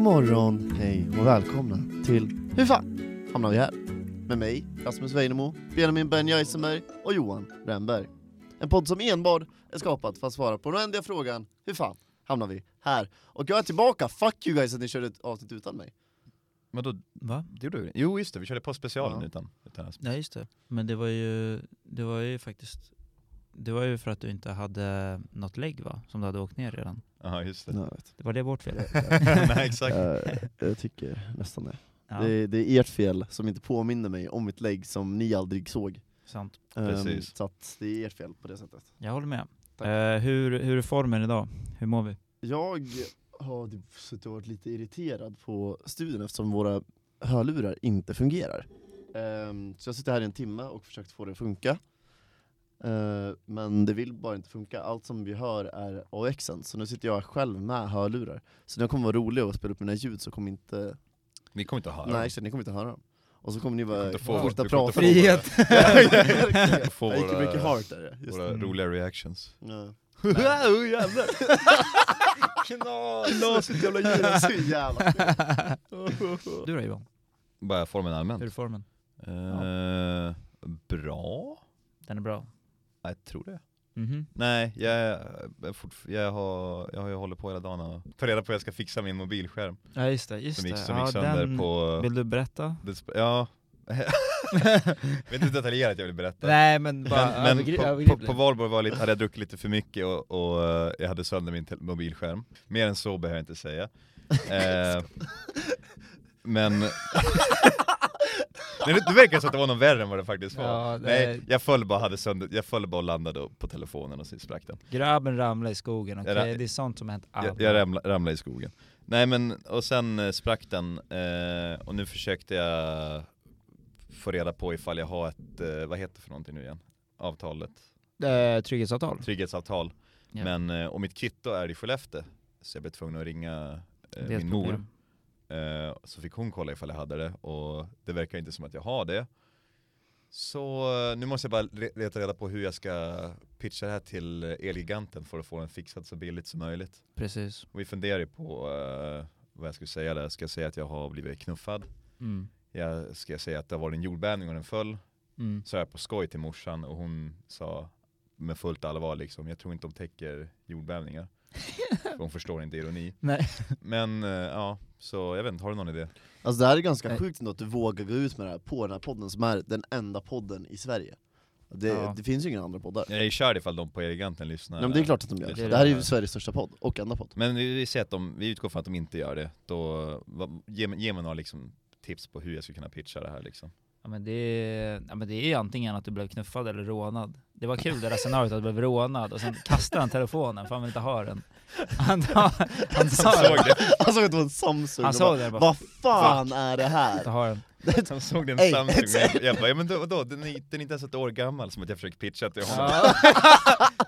God morgon, hej och välkomna till Hur fan hamnar vi här? Med mig, Rasmus Weinemo, Benjamin Ben Jaisenberg och Johan Brännberg. En podd som enbart är skapad för att svara på den oändliga frågan Hur fan hamnar vi här? Och jag är tillbaka, fuck you guys att ni körde ett avsnitt utan mig. Men då, Va? det gjorde vi. Jo just det, vi körde på specialen Ja. utan, utan Rasmus. Ja just det. Men det var ju, det var ju faktiskt, det var ju för att du inte hade något lägg va? Som du hade åkt ner redan. Ja just det. Ja, jag vet. Det var det vårt fel? Nej exakt. Eh, jag tycker nästan det. Ja, det. Det är ert fel som inte påminner mig om mitt lägg som ni aldrig såg. sant. Ehm, Precis. så att det är ert fel på det sättet. Jag håller med. Tack. Eh, hur, hur är formen idag? Hur mår vi? Jag har typ suttit och varit lite irriterad på studion eftersom våra hörlurar inte fungerar. Ehm, så jag sitter här i en timme och försökt få det att funka. Ehm, men det vill bara inte funka. Allt som vi hör är AXen, så nu sitter jag själv med hörlurar. Så när jag kommer vara rolig och spela upp mina ljud så kommer inte... Vi kommer inte att höra Nej, exakt, ni kommer inte höra dem. Och så kommer ni bara fortsätta prata. Frihet! Jag gick mycket heart där just Våra roliga reactions. Ja. oh, jävlar! Knas! Knasigt jävla djur! Så jävla Du då Johan? Bara formen Hur är allmänt. formen? Eh, bra? Den är bra? Jag tror det. Mhm. Nej, jag, är jag, har, jag har ju hållit på hela dagen och ta reda på hur jag ska fixa min mobilskärm. Ja just det, just Som gick, det. som ja, gick sönder den... på... Vill du berätta? Det, ja. vet inte detaljerat jag vill berätta. Nej men bara men men på, på, på valborg var lite, hade jag druckit lite för mycket och, och eh, jag hade sönder min mobilskärm. Mer än så behöver jag inte säga. Eh, men... Det, det verkar som att det var något värre än vad det faktiskt var. Ja, det- Nej, jag föll bara, hade sönder, jag föll bara och landade på telefonen och så sprack den. Grabben ramlade i skogen, okej? Ra- Det är sånt som hänt alla. Jag, jag ramla, ramlade i skogen. Nej men, och sen eh, sprack den, eh, och nu försökte jag få reda på ifall jag har ett, eh, vad heter det för någonting nu igen? Avtalet? Eh, trygghetsavtal? Trygghetsavtal. Ja. Men, eh, och mitt kvitto är i Skellefteå, så jag blev tvungen att ringa eh, min mor. Eh, så fick hon kolla ifall jag hade det, och det verkar inte som att jag har det. Så eh, nu måste jag bara le- leta reda på hur jag ska pitcha det här till Elgiganten för att få den fixad så billigt som möjligt. Precis. Och vi funderar på eh, vad jag ska säga där. Ska jag säga att jag har blivit knuffad? Mm. Jag ska jag säga att det varit en jordbävning och den föll? Mm. Så jag på skoj till morsan och hon sa med fullt allvar liksom, jag tror inte de täcker jordbävningar. För hon förstår inte ironi. Nej. Men eh, ja, så jag vet inte, har du någon idé? Alltså det här är ganska Nej. sjukt ändå att du vågar gå ut med det här på den här podden som är den enda podden i Sverige. Det, Ja. det finns ju inga andra poddar. Jag är körd ifall de på Eleganten lyssnar. Ja, men det är klart att de gör. Det Det, är det här är ju Sveriges största podd, och enda podd. Men vi, vi, ser att de, vi utgår från att de inte gör det. Då, vad, ge, mig- ge mig några liksom, tips på hur jag ska kunna pitcha det här liksom. Ja men, det är, ja men det är ju antingen att du blev knuffad eller rånad. Det var kul det där scenariot att du blev rånad och sen kastade han telefonen för han vill inte ha den. Han, han, han sa såg det. det. Han såg att det var en Samsung Han och såg och bara, Vad fan är det här? ha den. Han såg den Ey, Samsung, men jag, jag bara, ja men då, vadå, den, är, den är inte ens ett år gammal som att jag försökt pitcha till honom.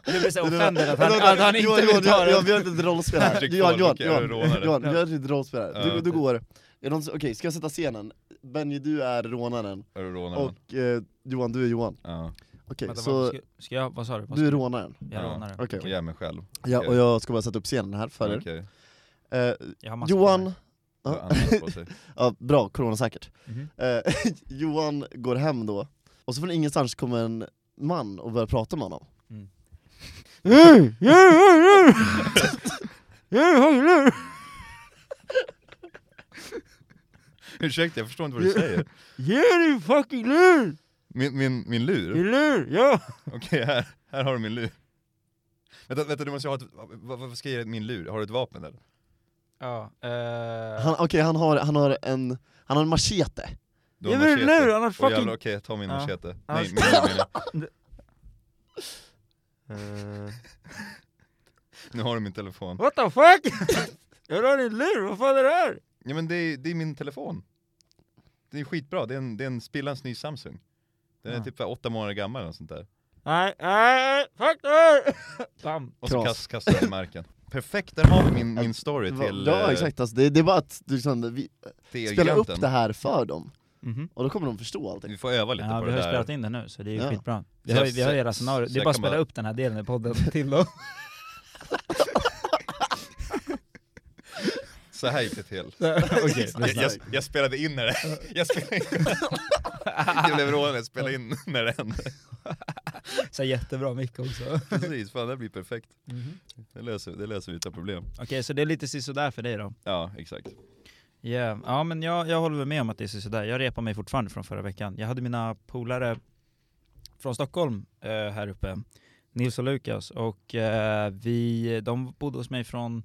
Du blir så offended att han, att han inte Johan, vill Johan, ta Johan, den. vi har ett rollspel här. Försök Johan, Johan, jag Johan. Johan, vi har ett rollspel här. Du går, är någon okej ska jag sätta scenen? Benny du är rånaren, Är du rånaren? och eh, Johan du är Johan. Ja, Okej, Vänta, så ska, ska jag, vad sa du? Vad du är rånaren. jag Ja. rånar den. Okej, och jag är mig själv. ja, och jag ska bara sätta upp scenen här för er. Eh, har mask på Johan, ja, ja, bra, coronasäkert. Mhm. Eh, Johan går hem då, och så från ingenstans kommer en man och börjar prata med honom. Mm. Hey, yeah, yeah, yeah. Yeah, yeah. Ursäkta, jag förstår inte vad du säger. Ge din fucking lur! Min, min, min lur? Din lur, ja! Okej, här, här har du min lur. Vänta, vänta du måste ha ett, vad, vad ska jag ge min lur? Har du ett vapen eller? Ja, eh, Han, Okej, han, har, han har en, han har en machete. Du har Ge mig machete. min lur, annars Åh, fucking- jävlar, Okej, ta min Ja. machete. Annars- Nej, min lur menar jag. Eh, Nu har du min telefon. What the fuck? Jag har din lur, vad fan är det här? Ja men det är, det är min telefon. Det är skitbra, det är en, det är en spillans ny Samsung. Den är Ja. typ åtta månader gammal eller sånt där. Nej, nej, fuck bam. Och så kast, kastar den i marken. Perfekt, där har vi min, min story till, Ja eh, exakt, alltså, det, det är bara att du liksom, vi spelar upp det här för dem, Mhm. och då kommer de förstå allting. Vi får öva lite Ja, på vi det har ju där. spelat in det nu så det är ju Ja. skitbra. Vi har, vi har scenarier, så det är bara att spela bara- upp den här delen i podden till dem. Så här gick det till. Okej, Jag, jag, jag spelade in när det, jag spelade in, jag blev in när det hände. så jättebra mick också. Precis, fan det blir perfekt. Det löser, det löser vi utan problem. Okej, så det är lite sisådär för dig då? Ja, exakt. Yeah. Ja men jag, jag håller väl med om att det är sådär, jag repar mig fortfarande från förra veckan. Jag hade mina polare från Stockholm eh, här uppe, Nils och Lukas, och eh, vi, de bodde hos mig från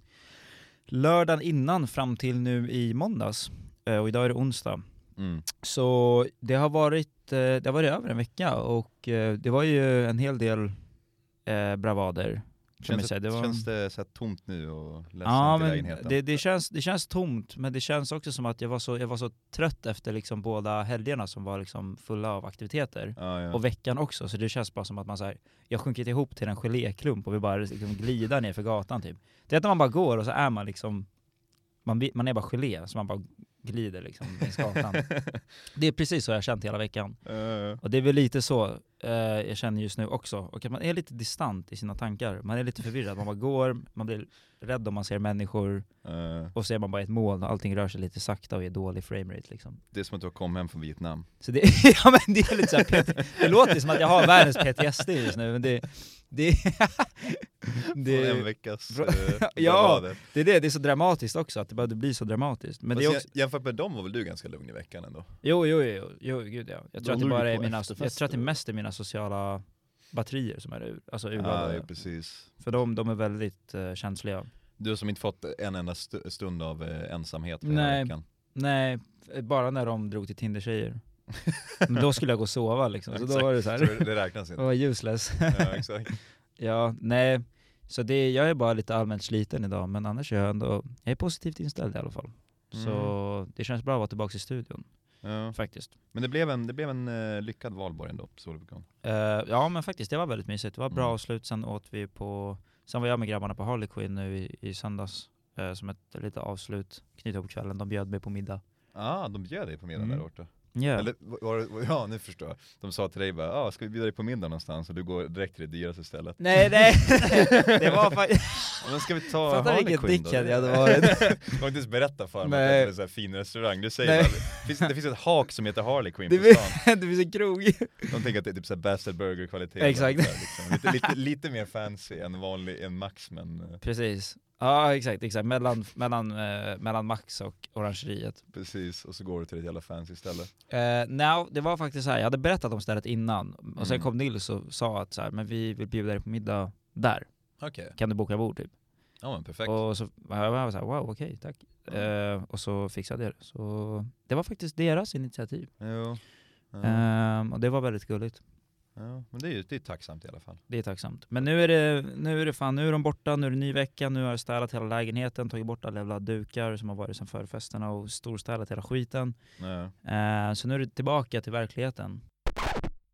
lördagen innan fram till nu i måndags, eh, och idag är det onsdag. Mm. Så det har varit, eh, det har varit över en vecka och eh, det var ju en hel del bravader. Känns, det, var... känns det så tomt nu och Ja men lägenheten? det, det, känns, det känns tomt, men det känns också som att jag var så, jag var så trött efter liksom båda helgerna som var liksom fulla av aktiviteter. ja, ja. Och veckan också, så det känns bara som att man så här, jag sjunkit ihop till en geléklump och vi bara liksom glider ner för gatan typ. Det är att man bara går och så är man liksom, man, man är bara gelé, så man bara glider liksom längs gatan. det är precis så jag har känt hela veckan. Eh, Och det är väl lite så eh, jag känner just nu också. Och att man är lite distant i sina tankar. Man är lite förvirrad, man bara går, man blir rädd om man ser människor, eh, och så är man bara i ett moln och allting rör sig lite sakta och är dålig framerate liksom. det är som att du har kommit hem från Vietnam. Så det, ja, men det är lite så här, det låter som att jag har världens PTSD just nu, men det, det, Det, från en veckas eh, Ja. det är det, det är så dramatiskt också, att det behövde bli så dramatiskt. Men det är också, jä- Jämfört med dem var väl du ganska lugn i veckan ändå? jo, jo, jo, jo, gud ja. Jag tror att det bara är på mina, jag tror att det mest är mina sociala batterier som är ur, alltså urladdade. Ja, precis. För de, de är väldigt eh, känsliga. Du som inte fått en enda stu- stund av eh, ensamhet för Nej. veckan. Nej, bara när de drog till Tinder-tjejer. Men då skulle jag gå och sova liksom, så då Exakt. var det så här. det, det räknas Det inte. var useless. Ja, exakt. Ja, nej. Så det, jag är bara lite allmänt sliten idag, men annars är jag ändå, jag är positivt inställd i alla fall. Så det känns bra att vara tillbaka i studion, Ja. faktiskt. Men det blev en, det blev en eh, lyckad valborg ändå på Solbukon. Eh, ja men faktiskt, det var väldigt mysigt. Det var bra Mm. avslut, sen åt vi på, sen var jag med grabbarna på Harley Quinn nu i, i söndags, eh, som ett lite avslut, knyta på kvällen. De bjöd mig på middag. Ah, de bjöd dig på middag Mm. där borta. Ja. Eller, var, det- ja nu förstår jag. De sa till dig bara, ah, ska vi bjuda dig på middag någonstans? Och du går direkt till det dyraste stället. Nej nej, det var faktiskt, men ska vi ta Fattar Harley Quinn då? dickhead jag hade varit. Du har inte ens berättat för mig att det är en sån här fin restaurang. Du säger bara, det finns, det finns ett hak som heter Harley Quinn det på stan. det finns en krog. De tänker att det är typ såhär Bastard Burger kvalitet. Exakt. Liksom. Lite, lite, lite mer fancy än vanlig, än Max men eh, Precis. Ja exakt, exakt. Mellan, mellan, eh, mellan Max och Orangeriet. precis. Och så går du till ett jävla fancy ställe. Eh, no, det var faktiskt så här. jag hade berättat om stället innan, och sen Mm. kom Nils och sa att så här, men vi vill bjuda dig på middag där, Okej. kan du boka bord typ? Ja men perfekt. Och så jag var så här, wow okej, tack. Eh, och så fixade jag det. Så det var faktiskt deras initiativ. Jo. Ja. Ehm, och det var väldigt gulligt. Ja. Men det är ju det är tacksamt i alla fall. Det är tacksamt. Men nu är det, nu är det fan, nu är de borta, nu är det ny vecka, nu har jag städat hela lägenheten, tagit bort alla jävla dukar som har varit sen förfesterna och storstädat hela skiten. Ja. Eh, så nu är det tillbaka till verkligheten.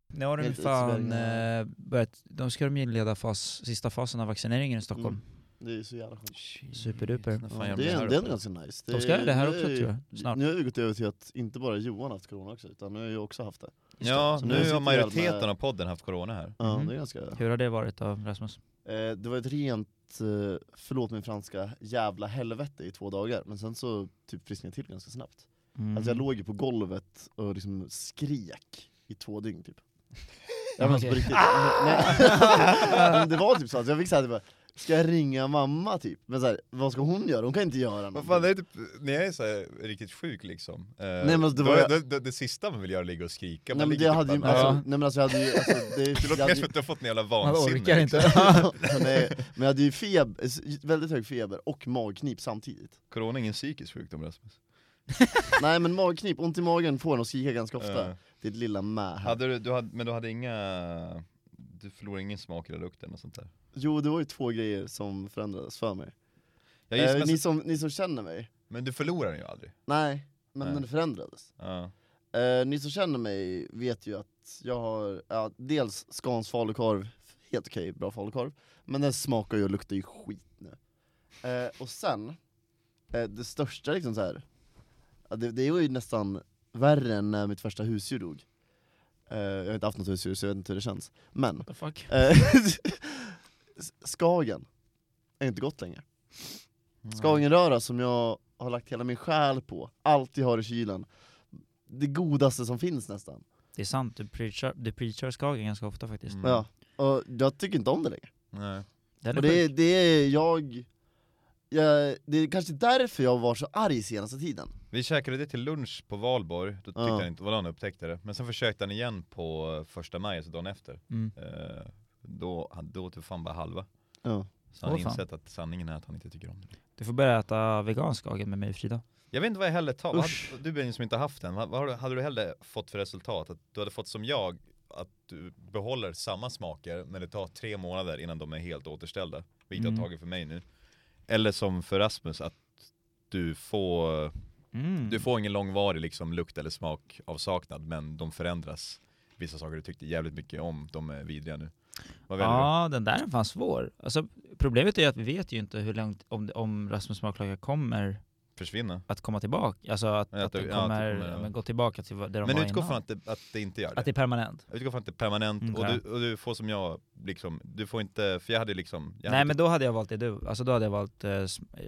Nu har de Helt fan eh, börjat, de ska de inleda fas, sista fasen av vaccineringen i Stockholm. Mm. Det är så jävla skönt. Superduper. Ja, det är, det är ganska nice. De ska göra det här nu också, är- tror jag, snart. Nu har vi gått över till att inte bara Johan haft corona också, utan nu har jag också haft det. Ja, Så nu har majoriteten med- av podden haft corona här. Ja, Mhm. det är ganska... Hur har det varit då, Rasmus? Eh, det var ett rent, eh, förlåt min franska, jävla helvete i två dagar, men sen så typ frisknade jag till ganska snabbt. Mm. Alltså jag låg ju på golvet och liksom skrek i två dygn typ. Jag var alltså på riktigt, nej, men det var typ så, att jag fick säga typ, ska jag ringa mamma typ? Men så här, vad ska hon göra? Hon kan inte göra Vad någonting. fan, det är typ, när jag är så här riktigt sjuk liksom. Eh, men det då, var- det, det, det sista man vill göra är att ligga och skrika. Nej Man men det typ hade ju, bara- alltså, Ja. nej men alltså jag hade ju, alltså, det, Det jag låter mer som att du har fått en jävla Man vansinne. orkar inte. liksom. nej, men jag hade ju feber, väldigt hög feber och magknip samtidigt. Corona är ingen psykisk sjukdom Rasmus. Nej men magknip, ont i magen får en att skrika ganska ofta. Eh, ett lilla med här. hade du, du hade, men du hade inga, du förlorade ingen smak eller lukten och sånt där? Jo det var ju två grejer som förändrades för mig. Ja, eh, men, ni, som, ni som känner mig, men du förlorar den ju aldrig. nej, men Nej. det förändrades. Ja. Eh, ni som känner mig vet ju att jag har, ja, dels Scans falukorv, helt okej, bra falukorv, men den smakar ju och luktar ju skit nu. Eh, och sen, eh, det största liksom så här, det, det var ju nästan värre än när mitt första husdjur dog. Eh, jag har inte haft något husdjur så jag vet inte hur det känns. Men, What the fuck? eh, Skagen är inte gott längre. Skagenröra som jag har lagt hela min själ på, allt jag har i kylen. Det godaste som finns nästan. Det är sant, du preachar, du preachar Skagen ganska ofta faktiskt. Mm. Ja. Och jag tycker inte om det längre. Nej. Den är Och det, är- det är jag, jag... Det är kanske därför jag var så arg senaste tiden. Vi käkade det till lunch på Valborg, då tyckte Ja. han inte, vad han upptäckte det. Men sen försökte han igen på första maj, alltså dagen efter. Mm. Eh, då, åt vi fan bara halva. Ja. Så han har insett att sanningen är att han inte tycker om det. Du får börja äta vegansk Skagen med mig och Frida. Jag vet inte vad jag hellre tar, vad hade- du Benjamin som inte haft den, vad, vad har du- hade du hellre fått för resultat? Att du hade fått som jag, att du behåller samma smaker men det tar tre månader innan de är helt återställda. Vilket Mm. har tagit för mig nu. Eller som för Rasmus, att du får, Mm. du får ingen långvarig liksom, lukt eller smakavsaknad men de förändras. Vissa saker du tyckte jävligt mycket om, de är vidriga nu. Väljer du? Ja, den där är fan svår. Alltså, problemet är att vi vet ju inte hur långt, om, om Rasmus smaklökar kommer Försvinna? att komma tillbaka. Alltså att, Ja, att att det- den ja, kommer, kommer, ja. men gå tillbaka till det de Men var utgå innan. från att det, att det inte gör det. Att det är permanent. Utgå från att det är permanent Mm, och, du, och du får som jag, liksom, du får inte, för jag hade liksom jag Nej hade men då hade jag valt det du, alltså då hade jag valt eh,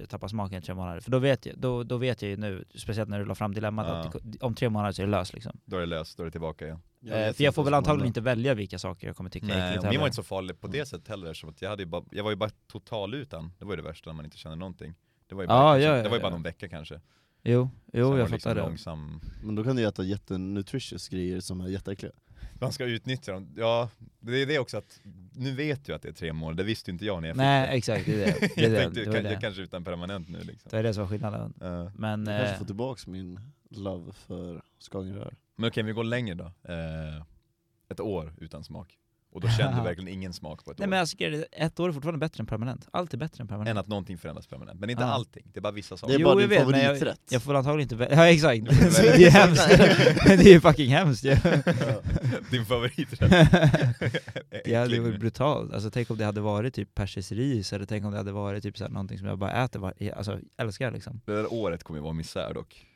tappa smaken i tre månader. För då vet jag, då, då vet jag ju nu, speciellt när du la fram dilemmat, Ja. att det, om tre månader så är det löst liksom. Då är det löst, då är det tillbaka igen. Eh, för jag får väl antagligen inte välja vilka saker jag kommer tycka är Nej, äckligt och min var inte så farlig på det sättet heller, som att jag, hade ju bara, jag var ju bara total utan. Det var ju det värsta när man inte känner någonting. Det var ju bara, Ja, kanske, ja, ja, det var ju bara ja. någon vecka kanske. Jo, Sen jo var jag det liksom fattar det. långsam. Men då kan du äta jättenutritious grejer som är jätteäckliga. Man ska utnyttja dem. Ja, det är det också att, nu vet du att det är tre månader, det visste ju inte jag när jag fick Nej det. exakt, det är det. Det är jag det, tänkte, det, det. jag kanske utan permanent nu liksom. det var det som var skillnaden. Ja. Men, Jag kanske eh, får tillbaks min love för skagenrör. Men okej, vi går längre då. Eh, ett år utan smak. Och då kände du verkligen ingen smak på ett nej år. men jag tycker ett år är fortfarande bättre än permanent. Allt är bättre än permanent. Än att någonting förändras permanent. Men inte Ja. allting, det är bara vissa Det saker. är bara din vet, men jag, favoriträtt. jag får antagligen inte välja, ja exakt, det är hemskt. Men det är ju fucking hemskt ju. Din favoriträtt. Det hade varit brutalt, alltså tänk om det hade varit typ persisk ris, eller tänk om det hade varit typ såhär, någonting som jag bara äter, var, alltså älskar liksom. Det där året kommer ju vara misär dock.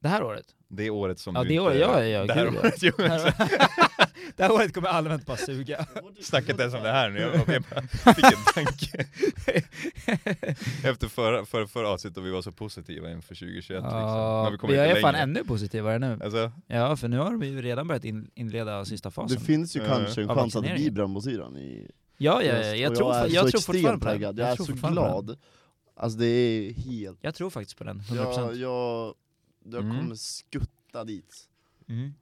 Det här året? Det året som Ja, du det inte... året, ja, ja, det här gud, ja. året, jo, Det här, det här året kommer allmänt bara suga. Snackade inte ens om det här nu, jag, jag bara fick en tanke. Efter förra, förra, förra avsnittet och vi var så positiva inför 2021 liksom. Ja, När vi kommer jag är fan längre. ännu positivare nu. Alltså, Ja, för nu har de ju redan börjat in, inleda sista fasen. Det finns ju kanske en av chans att det blir brännbosyran i ja, ja, ja, jag, Och tror, jag är jag så tror fortfarande på den. Jag jag är så glad. Alltså det är helt... Jag tror faktiskt på den, 100%. Jag, jag, jag Mm. kommer skutta dit. Mm.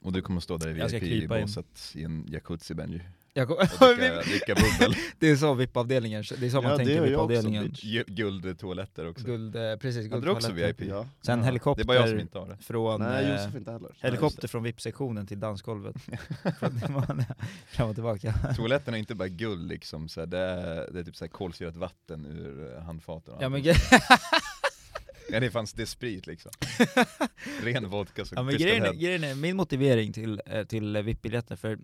och du kommer stå där i. VIP-båset i en jacuzzi Benji. Jag kom, Och dricka, dricka bubbel. det är så VIP-avdelningen, det är så man Ja, det tänker VIP-avdelningen. Guldtoaletter också. Guld, eh, precis, du också guldtoaletter. VIP? Ja. Sen Ja. helikopter Det är bara jag som inte har det. från... Nej eh, Josef inte heller. Helikopter från VIP-sektionen till dansgolvet. Fram och tillbaka. Toaletten är inte bara guld liksom, så det, är, det är typ så här kolsyrat vatten ur eh, handfaten Ja men, ja, det fanns det sprit liksom. Ren vodka som ja, men grejen, är, grejen är, min motivering till, eh, till VIP-biljetter, för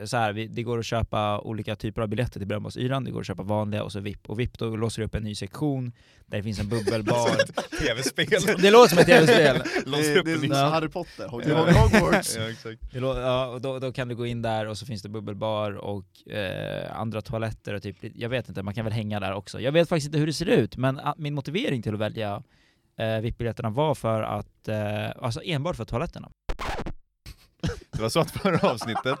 eh, så här, vi, det går att köpa olika typer av biljetter till Brännbosyran, det går att köpa vanliga och så VIP. Och VIP då låser du upp en ny sektion, där det finns en bubbelbar. Tv-spel. det låter som ett tv-spel! Låser Det, är en som ny- Ja. Harry Potter, Hogwarts? Ja, exakt. Det lå- ja, och då, då kan du gå in där och så finns det bubbelbar och eh, andra toaletter och typ, jag vet inte, man kan väl hänga där också. Jag vet faktiskt inte hur det ser ut, men min motivering till att välja eh, VIP-biljetterna var för att, eh, alltså enbart för toaletterna. Det var så att förra avsnittet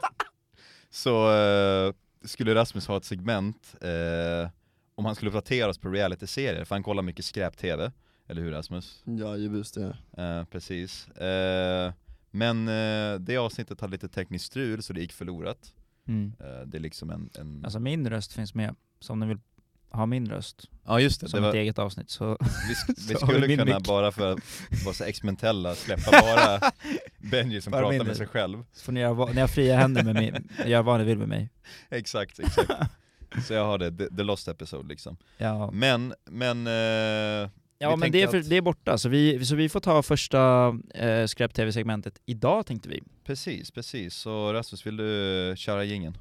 så eh, skulle Rasmus ha ett segment eh, om han skulle uppdatera oss på reality-serier, för han kollar mycket skräp-tv. Eller hur Rasmus? Ja just det. Eh, precis. Eh, men eh, det avsnittet hade lite tekniskt strul så det gick förlorat. Mm. Eh, det är liksom en... en... Alltså min röst finns med, så om ni vill ha min röst ja just det, som det ett var, eget avsnitt så... vi, sk- vi vi skulle min kunna mick. bara för att vara så experimentella släppa bara Benji som Bara pratar med sig själv. så får ni, göra, ni har fria händer med mig, gör vad ni vill med mig. Exakt, exakt. Så jag har det, the, the lost episode liksom. Ja, Men, men... Eh, ja vi men det är, för, det är borta, så vi, så vi får ta första eh, skräp-tv-segmentet idag tänkte vi. Precis, precis. Så Rasmus, vill du köra gingen?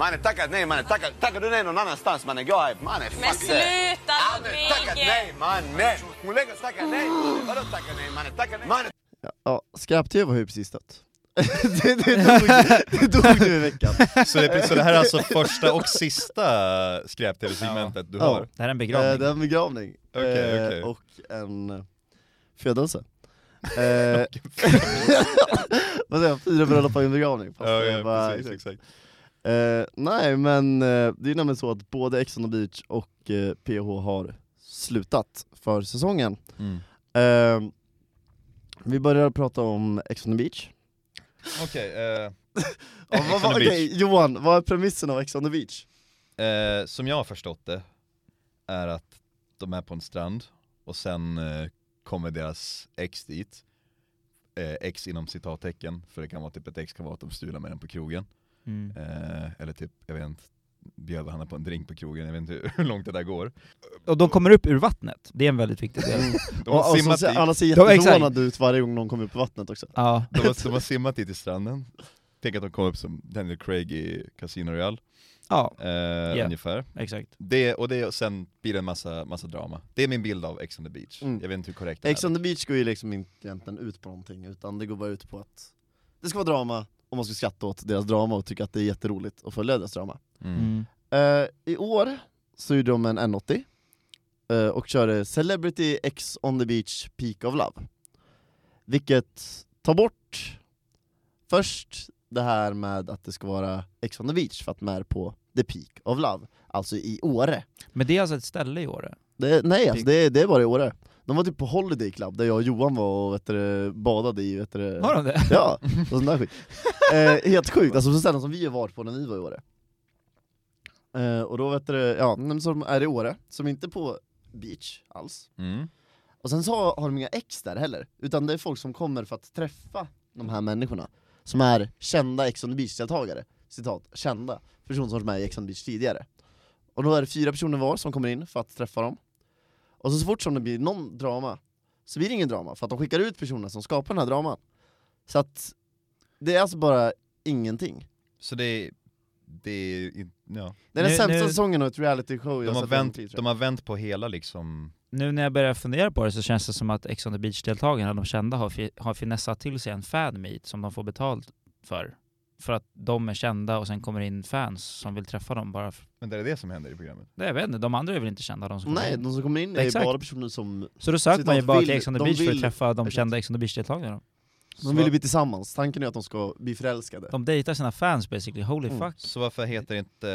Mannen tackar nej mannen, tackar, tackar du nej någon annanstans mannen, gå hem, mannen Men fuck sluta Mannen Ludvig! nej mannen! Hon lägger och tackar nej! Vadå tackar nej mannen, tackar nej? Mannen Ja, skräp-tv har ju precis dött. det, det, dog, det dog nu i veckan. Så det, så det här är alltså första och sista skräp-tv-segmentet du Ja. har? Det här är en Eh, begravning. det är en begravning. Okej, Eh, okej. Och en eh, födelse. Eh, Vad säger jag, fyra bröllop och en begravning. Fast Ja, ja, precis, exakt. Eh, nej men eh, det är nämligen så att både Ex on the beach och eh, PH har slutat för säsongen. Mm. Eh, vi börjar prata om Ex on the beach. Okej, eh, Ja, vad, vad, okej, Johan, vad är premissen av Ex on the beach? eh, som jag har förstått det är att de är på en strand och sen eh, kommer deras ex dit. Ex inom citattecken, för det kan vara typ ett ex kan vara att de stular med den på krogen. Mm. Eh, eller typ, jag vet inte, bjöd Hanna på en drink på krogen, jag vet inte hur långt det där går. Och de kommer upp ur vattnet, det är en väldigt viktig del. De har simmat så, dit, Anna ser Ja, exakt. jätteförvånad ut varje gång någon kommer upp på vattnet också. Ja, de har, de har simmat dit till stranden. Tänk att de kom upp som Daniel Craig i Casino Royale, ja, eh, ungefär. exakt. Det, och det, och sen blir det en massa, massa drama. Det är min bild av Ex on the beach. Mm. Jag vet inte hur korrekt det Ex är. on the beach går ju liksom inte egentligen ut på någonting, utan det går bara ut på att det ska vara drama, och man ska skratta åt deras drama och tycka att det är jätteroligt att följa deras drama. Mm. Eh, I år så gjorde de en N80 eh, och körde Celebrity X on the beach Peak of Love. Vilket tar bort först det här med att det ska vara X on the beach för att de är på the Peak of Love, alltså i Åre. Men det är alltså ett ställe i Åre? Det, nej, alltså, det, det är bara i Åre. De var typ på Holiday Club där jag och Johan var och vet du, badade i vet du, Har de det? Ja, och sån där skit. Eh, helt sjukt, alltså så ställen som vi har varit på när vi var i Åre. Eh, och då vet du, ja, som är i Åre, som inte är på beach alls. Mm. Och sen så har de inga ex där heller, utan det är folk som kommer för att träffa de här människorna. Som är kända Ex on the beach-deltagare. Citat, kända. Personer som varit med i Ex on the beach tidigare. Och då är det fyra personer var som kommer in för att träffa dem. Och så, så fort som det blir någon drama, så blir det ingen drama, för att de skickar ut personerna som skapar den här draman. Så att, det är alltså bara ingenting. Så det är, det är, ja. Det är den Nu- sämsta nu- säsongen av ett reality show jag De har, sett vänt, tid, de har vänt på hela liksom, Nu när jag börjar fundera på det så känns det som att Ex on the Beach-deltagarna, de kända, har, fi- har finessat till sig en fanmeet som de får betalt för. För att de är kända och sen kommer in fans som vill träffa dem bara för... men det är det som händer i programmet. Nej, jag vet inte, de andra är väl inte kända de som Nej, in. de som kommer in är Exakt. bara personer som Så då söker man ju bara vill- till Ex on the Beach för att vill- träffa de exakt. kända Ex on the Beach-deltagarna. De vill ju bli tillsammans, tanken är att de ska bli förälskade. De dejtar sina fans basically, holy Mm. fuck. Så varför heter det inte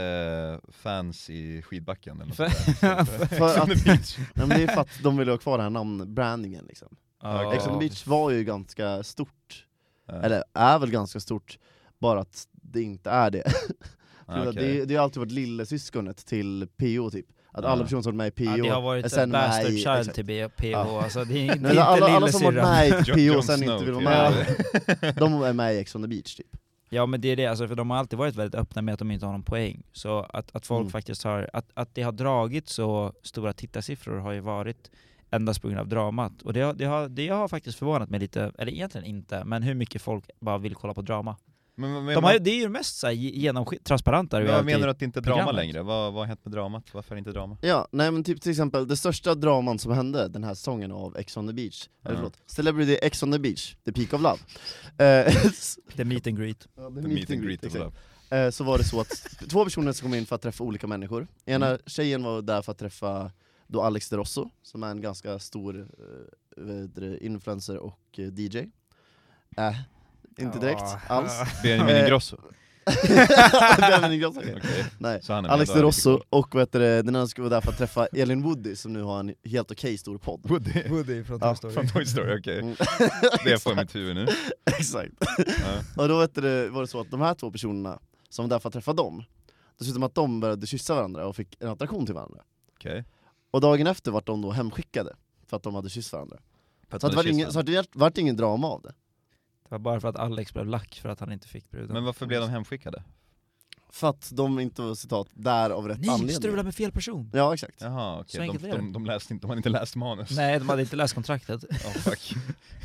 eh, fans i skidbacken eller något För- sånt där? För Ex on att- the beach. Nej, men det är för att de vill ha kvar den här namnbrandingen liksom. Ja. Ex on the beach var ju ganska stort, Ja. eller är väl ganska stort, bara att det inte är det. Ah, okej. det, det har alltid varit lillasyskonet till PO typ. Att Ja. alla personer som varit med i Ja, PO det har varit sen bastard child exakt. till PH, Ja. alltså det är, det är inte alla, alla som varit med i PO Jon sen Snow, inte vill vara med, de är med i Ex on the beach typ. Ja men det är det, alltså, för de har alltid varit väldigt öppna med att de inte har någon poäng. Så att, att folk Mm. faktiskt har, att, att det har dragit så stora tittarsiffror har ju varit endast på grund av dramat. Och det har, det, har, det har faktiskt förvånat mig lite, eller egentligen inte, men hur mycket folk bara vill kolla på drama. Men, men, De har, det är ju mest så här, genomsk- transparenta men vad menar du att det inte är drama programmet. längre? Vad, vad har hänt med dramat? Varför är det inte drama? Ja, nej men typ till exempel det största draman som hände den här säsongen av Ex on the beach, eller Ja. förlåt, Celebrity Ex on the beach, The Peak of Love. Eh, The meet and greet. ja, The meet and greet of love. Eh, så var det så att två personer som kom in för att träffa olika människor. Ena Mm. tjejen var där för att träffa då Alex De Rosso, som är en ganska stor eh, influencer och eh, DJ. Äh, inte direkt Ja. alls. Benjamin Eh, Ingrosso? Benjamin Ingrosso, okej. Okej. Nej. Så han är Alex De Rosso och vet du, den andra skulle vara där för att träffa Elin Woody som nu har en helt okej stor podd. Woody? Woody från Ja, Från Toy Story, okej. Mm. Det jag får i mitt huvud nu. Exakt. Ja. Och då vet du, var det så att de här två personerna som var där för att träffa dem, dessutom att de började kyssa varandra och fick en attraktion till varandra. Okej. Och dagen efter vart de då hemskickade för att de hade kysst varandra. För att Så, att det man var ingen, så att det vart ingen drama av det. Var bara för att Alex blev lack för att han inte fick bruden. Men varför blev de hemskickade? För att de inte var citat där av rätt Ni anledning. strular med fel person! Ja exakt. Jaha, Så okej. enkelt De, de, de, läste inte, de hade inte läst manus. Nej, de hade inte läst kontraktet. Oh, fuck.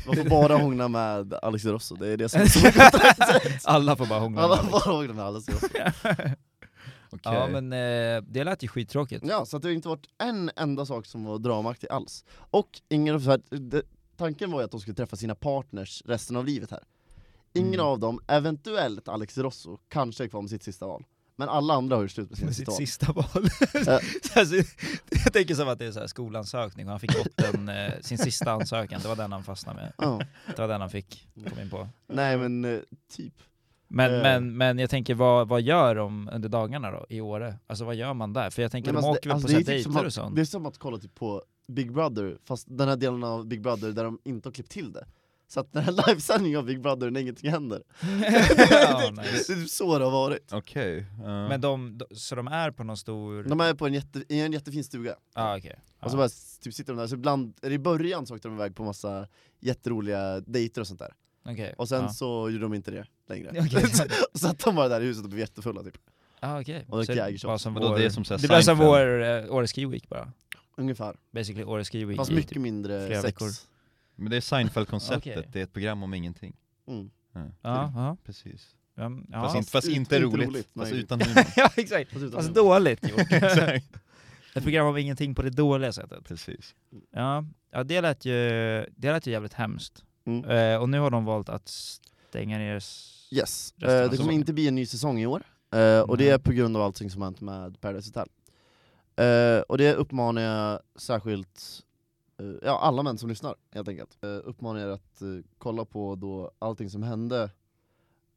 Man får bara hångla med Alex Rosso, det är det som är så Alla får bara hångla Alla med får Alex. hångla med Alex Rosso. Okej. Ja men eh, det lät ju skittråkigt. Ja, så att det har inte varit en enda sak som var dramaktig alls. Och ingen, det, tanken var ju att de skulle träffa sina partners resten av livet här. Ingen Mm. av dem, eventuellt Alex Rosso, kanske är kvar med sitt sista val. Men alla andra har ju slut med sina Med sista sitt sista val. Alltså, jag tänker som att det är så här skolansökning och han fick botten, eh, sin sista ansökan, det var den han fastnade med. Ja. Det var den han fick komma in på. Nej men eh, typ. Men, Eh. men, men jag tänker, vad, vad gör de under dagarna då, i Åre? Alltså vad gör man där? För jag tänker, Nej, de men åker alltså, väl det- på alltså, så det typ som dejter att- och sånt? Det är som att kolla typ på Big Brother, fast den här delen av Big Brother där de inte har klippt till det. Så att den här livesändningen av Big Brother när ingenting händer. ja, Det nice. är typ så det har varit. Okej. ja. Men de, de, så de är på någon stor... De är på en, jätte, i en jättefin stuga, ah, okej. och så bara s- typ sitter de där, så ibland, i början så åkte de iväg på massa jätteroliga dejter och sånt där. Okej. Och sen ja. så gjorde de inte det längre. Okej. och satt de bara där i huset och blev jättefulla typ. Ah, okej. Och Så drack bara vår, det är som så det blir som vår uh, Åre Ski Week bara. Ungefär. Basically Åre Ski Week. Fast i mycket typ- mindre flera sex. veckor. Men det är Seinfeld-konceptet, Okej. det är ett program om ingenting. Mm. Ja, Ja, ja. Precis. Ja, ja. Fast, inte, fast ut- inte inte roligt, roligt, fast nej. utan humor. ja exakt, Fast utan fast humor. dåligt gjort. Exakt. Ett program om ingenting på det dåliga sättet. Precis. Ja, ja det, lät ju, det lät ju jävligt hemskt. Mm. Eh, och nu har de valt att stänga ner... s- Yes, eh, det kommer inte bli en ny säsong i år, eh, och det Nej. är på grund av allting som har hänt med Paradise Hotel. Eh, och det uppmanar jag särskilt eh, ja, alla män som lyssnar, helt enkelt. Eh, uppmanar er att eh, kolla på då allting som hände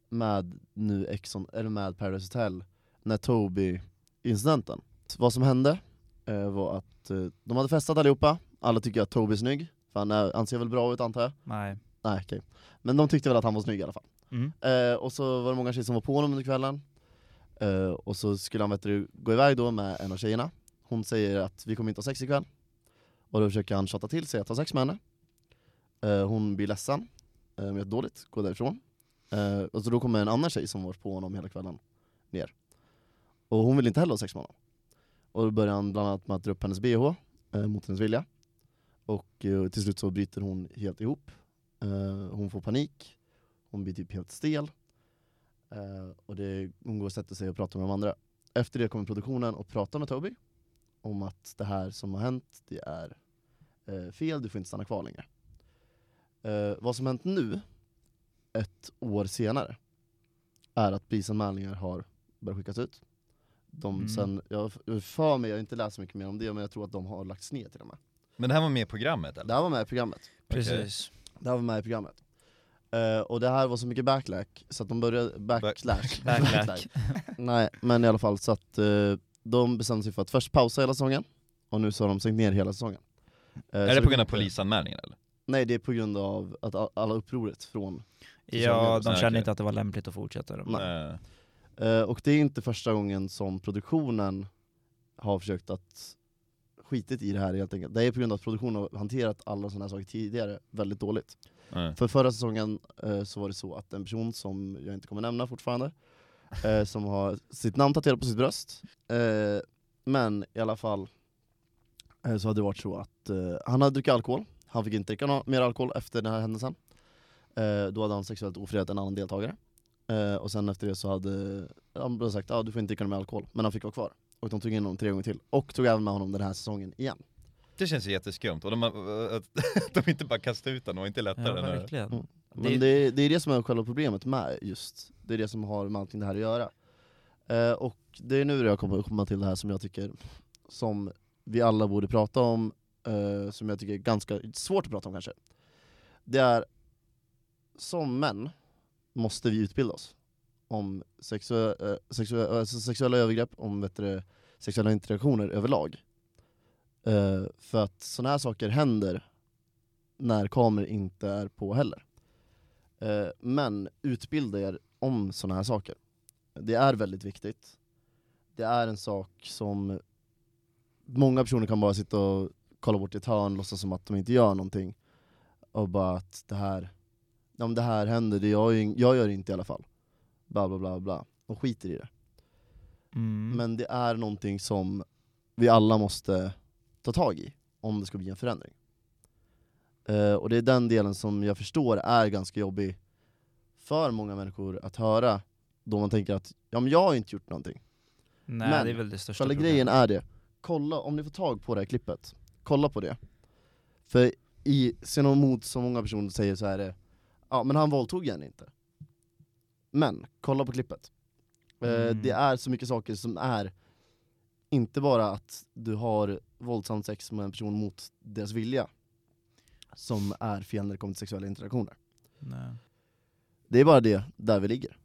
med nu Exxon, eller med Paradise Hotel, när Toby-incidenten. Vad som hände var att de hade festat allihopa, alla tycker att Toby är snygg, för han är, han ser väl bra ut antar jag? Nej. Nej okej. Men de tyckte väl att han var snygg i alla fall. Mm. Och så var det många tjejer som var på honom under kvällen. Och så skulle han vet du, gå iväg då med en av tjejerna. Hon säger att vi kommer inte ha sex ikväll. Och då försöker han tjata till sig att ha sex med henne. Eh, hon blir ledsen, eh, mår dåligt, går därifrån. Eh, och så då kommer en annan tjej som varit på honom hela kvällen ner. Och hon vill inte heller ha sex med honom. Och då börjar han bland annat med att dra upp hennes bh eh, mot hennes vilja. Och eh, till slut så bryter hon helt ihop. Eh, hon får panik, hon blir typ helt stel. Eh, och det, hon går och sätter sig och pratar med de andra. Efter det kommer produktionen och pratar med Toby om att det här som har hänt, det är eh, fel, du får inte stanna kvar längre. Eh, vad som hänt nu, ett år senare, är att polisanmälningar har börjat skickas ut. De Mm. sen, jag för mig, jag har inte läst så mycket mer om det, men jag tror att de har lagts ner till och med. Men det här var med i programmet eller? Det här var med i programmet. Precis. Det här var med i programmet. Eh, och det här var så mycket backlack, så att de började, backlash. Backlack. Nej, men i alla fall så att eh, de bestämde sig för att först pausa hela säsongen, och nu så har de stängt ner hela säsongen. Eh, Är det på grund av polisanmälningen eller? Nej, det är på grund av att alla upproret från... Ja, de kände inte att det var lämpligt att fortsätta. Dem. Nej. Nej. Eh, och det är inte första gången som produktionen har försökt att skitit i det här helt enkelt. Det är på grund av att produktionen har hanterat alla sådana här saker tidigare väldigt dåligt. Nej. För förra säsongen eh, så var det så att en person som jag inte kommer nämna fortfarande, eh, som har sitt namn tatuerat på sitt bröst, eh, men i alla fall eh, så hade det varit så att eh, han hade druckit alkohol, han fick inte dricka mer alkohol efter den här händelsen. Eh, då hade han sexuellt ofredat en annan deltagare. Eh, och sen efter det så hade han bara sagt att ah, du får inte dricka mer alkohol, men han fick vara kvar. Och de tog in honom tre gånger till, och tog även med honom den här säsongen igen. Det känns ju jätteskumt, och de, har- att de inte bara kastar ut den och inte lättare Ja, än det. verkligen. Mm. Men Det- det, det, är det som är själva problemet med just, det är det som har med allting det här att göra. Eh, och det är nu jag kommer att komma till det här som jag tycker, som vi alla borde prata om, eh, som jag tycker är ganska svårt att prata om kanske. Det är, som män måste vi utbilda oss om sexu eh, sexu alltså sexuella övergrepp, om du, sexuella interaktioner överlag. Eh, för att sådana här saker händer när kameror inte är på heller. Eh, men utbilda er om sådana här saker. Det är väldigt viktigt. Det är en sak som många personer kan bara sitta och kolla bort i ett hörn, låtsas som att de inte gör någonting. Och bara att det här, om det här händer, det jag, jag gör det inte i alla fall. Bla bla bla bla. Och skiter i det. Mm. Men det är någonting som vi alla måste ta tag i om det ska bli en förändring. Eh, och det är den delen som jag förstår är ganska jobbig för många människor att höra då man tänker att ja, men jag har inte gjort någonting. Nej, men det är väl det största Själva grejen är det, kolla om ni får tag på det här klippet, kolla på det. För i Xenomod som många personer säger så är det, ja men han våldtog henne inte. Men, kolla på klippet. Eh, Mm. Det är så mycket saker som är, inte bara att du har våldsamt sex med en person mot deras vilja, som är fel när det kommer till sexuella interaktioner. Nej. Det är bara det, där vi ligger.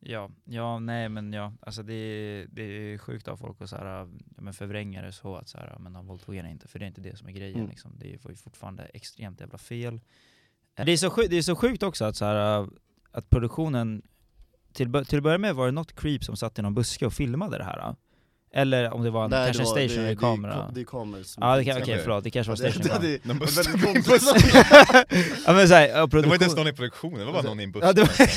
Ja, ja, nej men ja, alltså det, är- det är sjukt av folk att så här, men förvränga det så att så här, men han våldtog inte, för det är inte det som är grejen Mm. liksom. Det var ju fortfarande extremt jävla fel. Det är så, sjukt, det är så sjukt också att, så här, att produktionen, till, till att börja med var det något creep som satt i någon buske och filmade det här. Eller om det var en, Nej, kanske det en stationary det, kamera. Det, är kameror som Ja, kan, okej över. förlåt, det kanske var stationary det, kamera. det, det, det, ja men såhär, ja, Det var inte ens någon i produktionen, det var bara någon i en buss. Ja, det, var,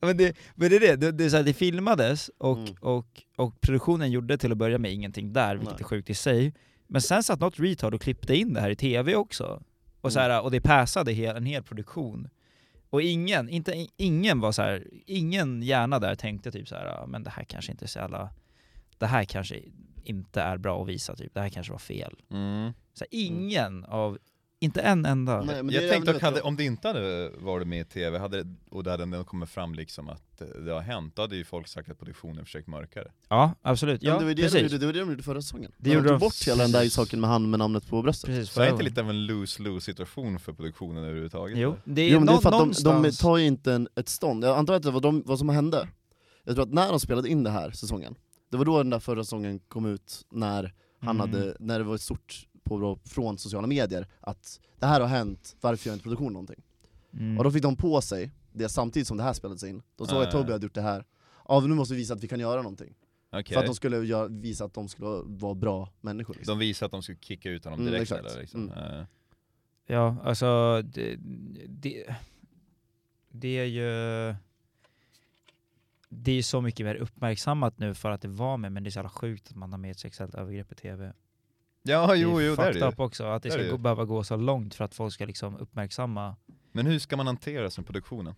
Ja, men det, men det är det, det, det, är så här, det filmades och, Mm. och, och produktionen gjorde till att börja med ingenting där, vilket Nej. är sjukt i sig. Men sen satt något retard och klippte in det här i tv också. Och, så Mm. här, och det passade hel, en hel produktion. Och ingen, inte, ingen var så här, ingen hjärna där tänkte typ så här, "Ja, men det här kanske inte är så jävla, det här kanske inte är bra att visa typ, det här kanske var fel. Mm. Så här, ingen av, inte en enda. Nej, Jag är tänkte dock, hade, om det inte hade varit med i tv, hade, och det hade kommit fram liksom att det har hänt, då hade ju folk sagt att produktionen försökt mörka det. Ja, absolut. Ja, det, var det, de precis. gjorde, det var det de gjorde förra säsongen. Det de gjorde tog de- bort hela den där saken med han med namnet på bröstet. Precis, Så är det förra inte lite av en lose-lose situation för produktionen överhuvudtaget? Jo, det är, Jo men det är för att de, de någonstans... tar ju inte en, ett stånd, jag antar att det var de, vad som hände, jag tror att när de spelade in det här säsongen, det var då den där förra säsongen kom ut när han Mm. hade, när det var ett stort påbrå från sociala medier, att det här har hänt, varför gör inte produktion någonting? Mm. Och då fick de på sig det samtidigt som det här spelades in, då såg jag Ah, att ja. Toby hade gjort det här, ja nu måste vi visa att vi kan göra någonting. Okej. För att de skulle göra, visa att de skulle vara bra människor liksom. De visade att de skulle kicka ut honom Mm, direkt exakt. eller liksom. Mm. Eh, Ja, alltså det, det, det är ju... Det är så mycket mer uppmärksammat nu för att det var med, men det är så jävla sjukt att man har med ett sexuellt övergrepp i tv. Ja, jo, jo, det är det också, att det ska det gå, behöva gå så långt för att folk ska liksom uppmärksamma. Men hur ska man hantera som produktionen?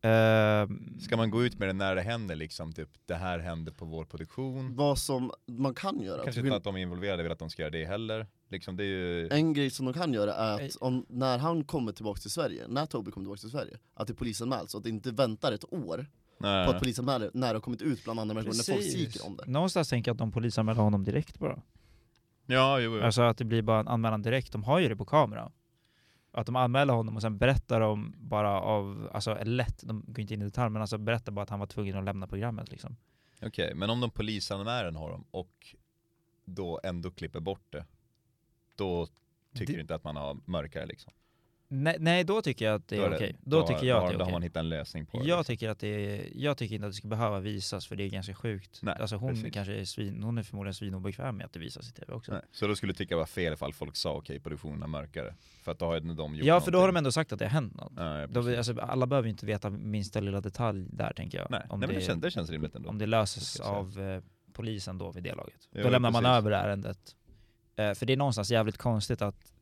Ehm, Ska man gå ut med det när det händer liksom, typ det här hände på vår produktion? Vad som man kan göra, Kanske inte att de är involverade vill att de ska göra det heller. Liksom, det är ju... En grej som de kan göra är att om, när han kommer tillbaka till Sverige, när Toby kommer tillbaka till Sverige, att det polisanmäls, så att det inte väntar ett år Nej, på att polisanmäla när det har kommit ut bland andra människor, när folk skriker om det. Någonstans tänker jag att de polisanmäler honom direkt bara. Ja, jo, jo. Alltså att det blir bara en anmälan direkt, de har ju det på kamera. Att de anmäler honom och sen berättar de bara av, alltså lätt, de går inte in i detalj, men alltså berättar bara att han var tvungen att lämna programmet liksom. Okej, men om de polisanmäler honom och då ändå klipper bort det, då tycker Det- du inte att man har mörkare liksom? Nej, nej då tycker jag att det Då är det- okej. Då, tycker jag har, att det är Då har okej. man hittat en lösning på det. Jag liksom. tycker, att det är, jag tycker inte att det ska behöva visas för det är ganska sjukt. Nej, alltså hon precis. kanske är svin, hon är förmodligen svinobekväm med att det visas i tv också. Nej. Så då skulle du tycka det var fel ifall folk sa okej, produktionen är mörkare? För att då har de gjort Ja för då har de någonting. ändå sagt att det har hänt något. Ja, Då, alltså, alla behöver ju inte veta minsta lilla detalj där tänker jag. Nej, om, nej men det, det känns, det känns rimligt ändå. om det löses av eh, polisen då vid det laget. Jo, då lämnar man precis. över ärendet. Eh, för det är någonstans jävligt konstigt att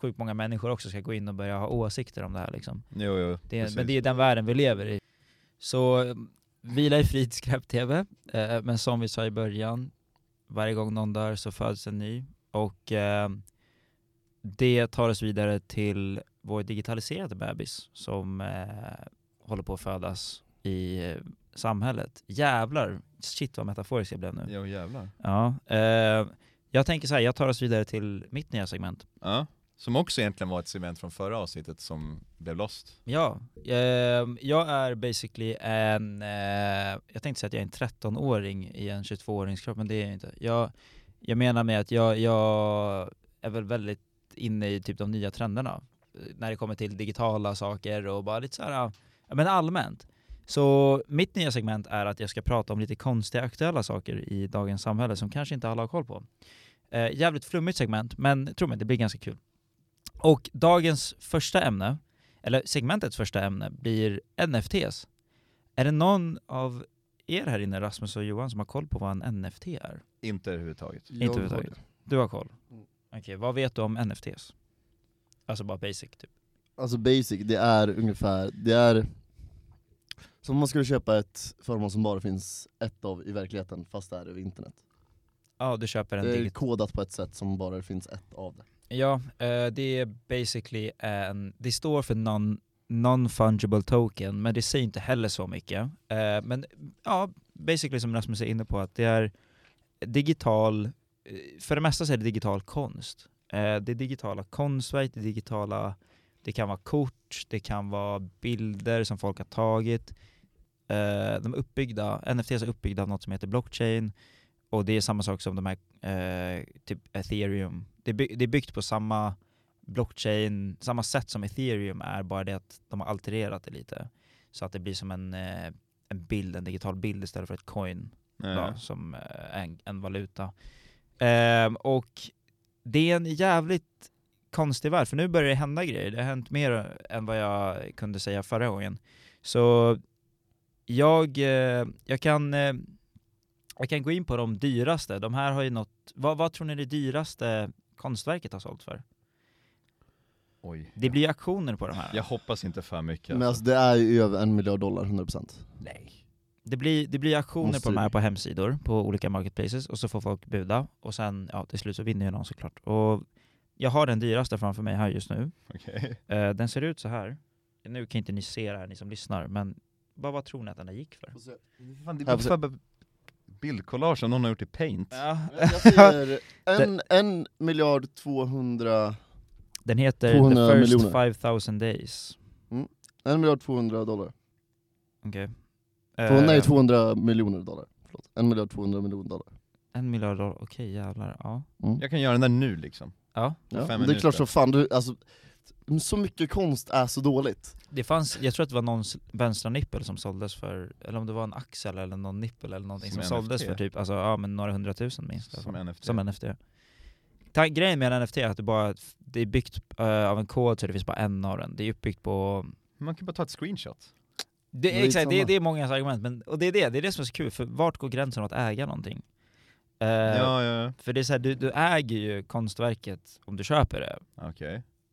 sjukt många människor också ska gå in och börja ha åsikter om det här liksom. Jo, jo, Det är, men det är den världen vi lever i. Så eh, vila i frid skräp-tv, eh, men som vi sa i början, varje gång någon dör så föds en ny. Och eh, det tar oss vidare till vår digitaliserade bebis som eh, håller på att födas i eh, samhället. Jävlar, shit vad metaforisk jag blev nu. Jo jävlar. Ja, eh, jag tänker så här, jag tar oss vidare till mitt nya segment. Ja. Som också egentligen var ett segment från förra avsnittet som blev lost. Ja, ehm, jag är basically en, eh, jag tänkte säga att jag är en 13-åring i en 22-åringskropp, men det är jag inte. Jag, jag menar med att jag, jag är väl väldigt inne i typ de nya trenderna, eh, när det kommer till digitala saker och bara lite så här, ja men allmänt. Så mitt nya segment är att jag ska prata om lite konstiga aktuella saker i dagens samhälle som kanske inte alla har koll på. Eh, jävligt flummigt segment, men tro mig, det blir ganska kul. Och dagens första ämne, eller segmentets första ämne, blir NFTs. Är det någon av er här inne, Rasmus och Johan, som har koll på vad en NFT är? Inte överhuvudtaget. Jag Inte överhuvudtaget. Du har koll? Mm. Okej, vad vet du om NFTs? Alltså bara basic typ. Alltså basic, det är ungefär, det är som om man skulle köpa ett föremål som bara finns ett av i verkligheten, fast det är över internet. Ja, du köper en Det är digit... kodat på ett sätt som bara finns ett av det. Ja, eh, det är basically en... Det står för non non-fungible token, men det säger inte heller så mycket. Eh, men ja, basically som Rasmus är inne på, att det är digital, eh, för det mesta så är det digital konst. Eh, det är digitala konstverk, det är digitala, det kan vara kort, det kan vara bilder som folk har tagit. Eh, de är uppbyggda, NFTs är uppbyggda av något som heter blockchain, och det är samma sak som de här, eh, typ ethereum. Det är, by- det är byggt på samma blockchain, samma sätt som ethereum är, bara det att de har altererat det lite. Så att det blir som en, eh, en bild, en digital bild istället för ett coin Ja. då, som eh, en, en valuta. Ehm, och det är en jävligt konstig värld, för nu börjar det hända grejer. Det har hänt mer än vad jag kunde säga förra gången. Så jag, eh, jag, kan, eh, jag kan gå in på de dyraste. De här har ju något, vad, vad tror ni det dyraste konstverket har sålt för? Oj. Det blir ju auktioner på de här. Jag hoppas inte för mycket. Men alltså det är ju över en miljard dollar, 100% Nej. Det blir, det blir auktioner Måste på de här på hemsidor, på olika marketplaces, och så får folk buda, och sen, ja till slut så vinner ju någon såklart. Och jag har den dyraste framför mig här just nu. Okej. Eh, den ser ut så här. Nu kan inte ni se det här, ni som lyssnar, men vad, vad tror ni att den där gick för? Fan, det är bara bildkollage som någon har gjort i paint. Ja. Jag säger en, en miljard 200, Den heter 200 The First miljoner. 5000 Days. en miljard 200 dollar. Okej. Två, Eh, nej 200 miljoner dollar, förlåt. En miljard 200 miljoner dollar. En miljard dollar, okej jävlar. Ja. Mm. Jag kan göra den där nu liksom. ja. Ja, fem det är klart så fan, du, alltså, så mycket konst är så dåligt. Det fanns, jag tror att det var någons vänstra nippel som såldes för, eller om det var en axel eller någon nippel eller någonting som, Som såldes för typ, alltså ja men några hundratusen minst. Som. NFT. Som NFT. Ta, grejen med en NFT är att det bara, det är byggt eh, av en kod så det finns bara en av den. Det är uppbyggt på Man kan bara ta ett screenshot. Det, Det exakt, det, det är mångas argument, men, och det är det, det är det som är så kul, för vart går gränsen att äga någonting? Eh, Ja, ja, För det är så här, du, du äger ju konstverket om du köper det, ja.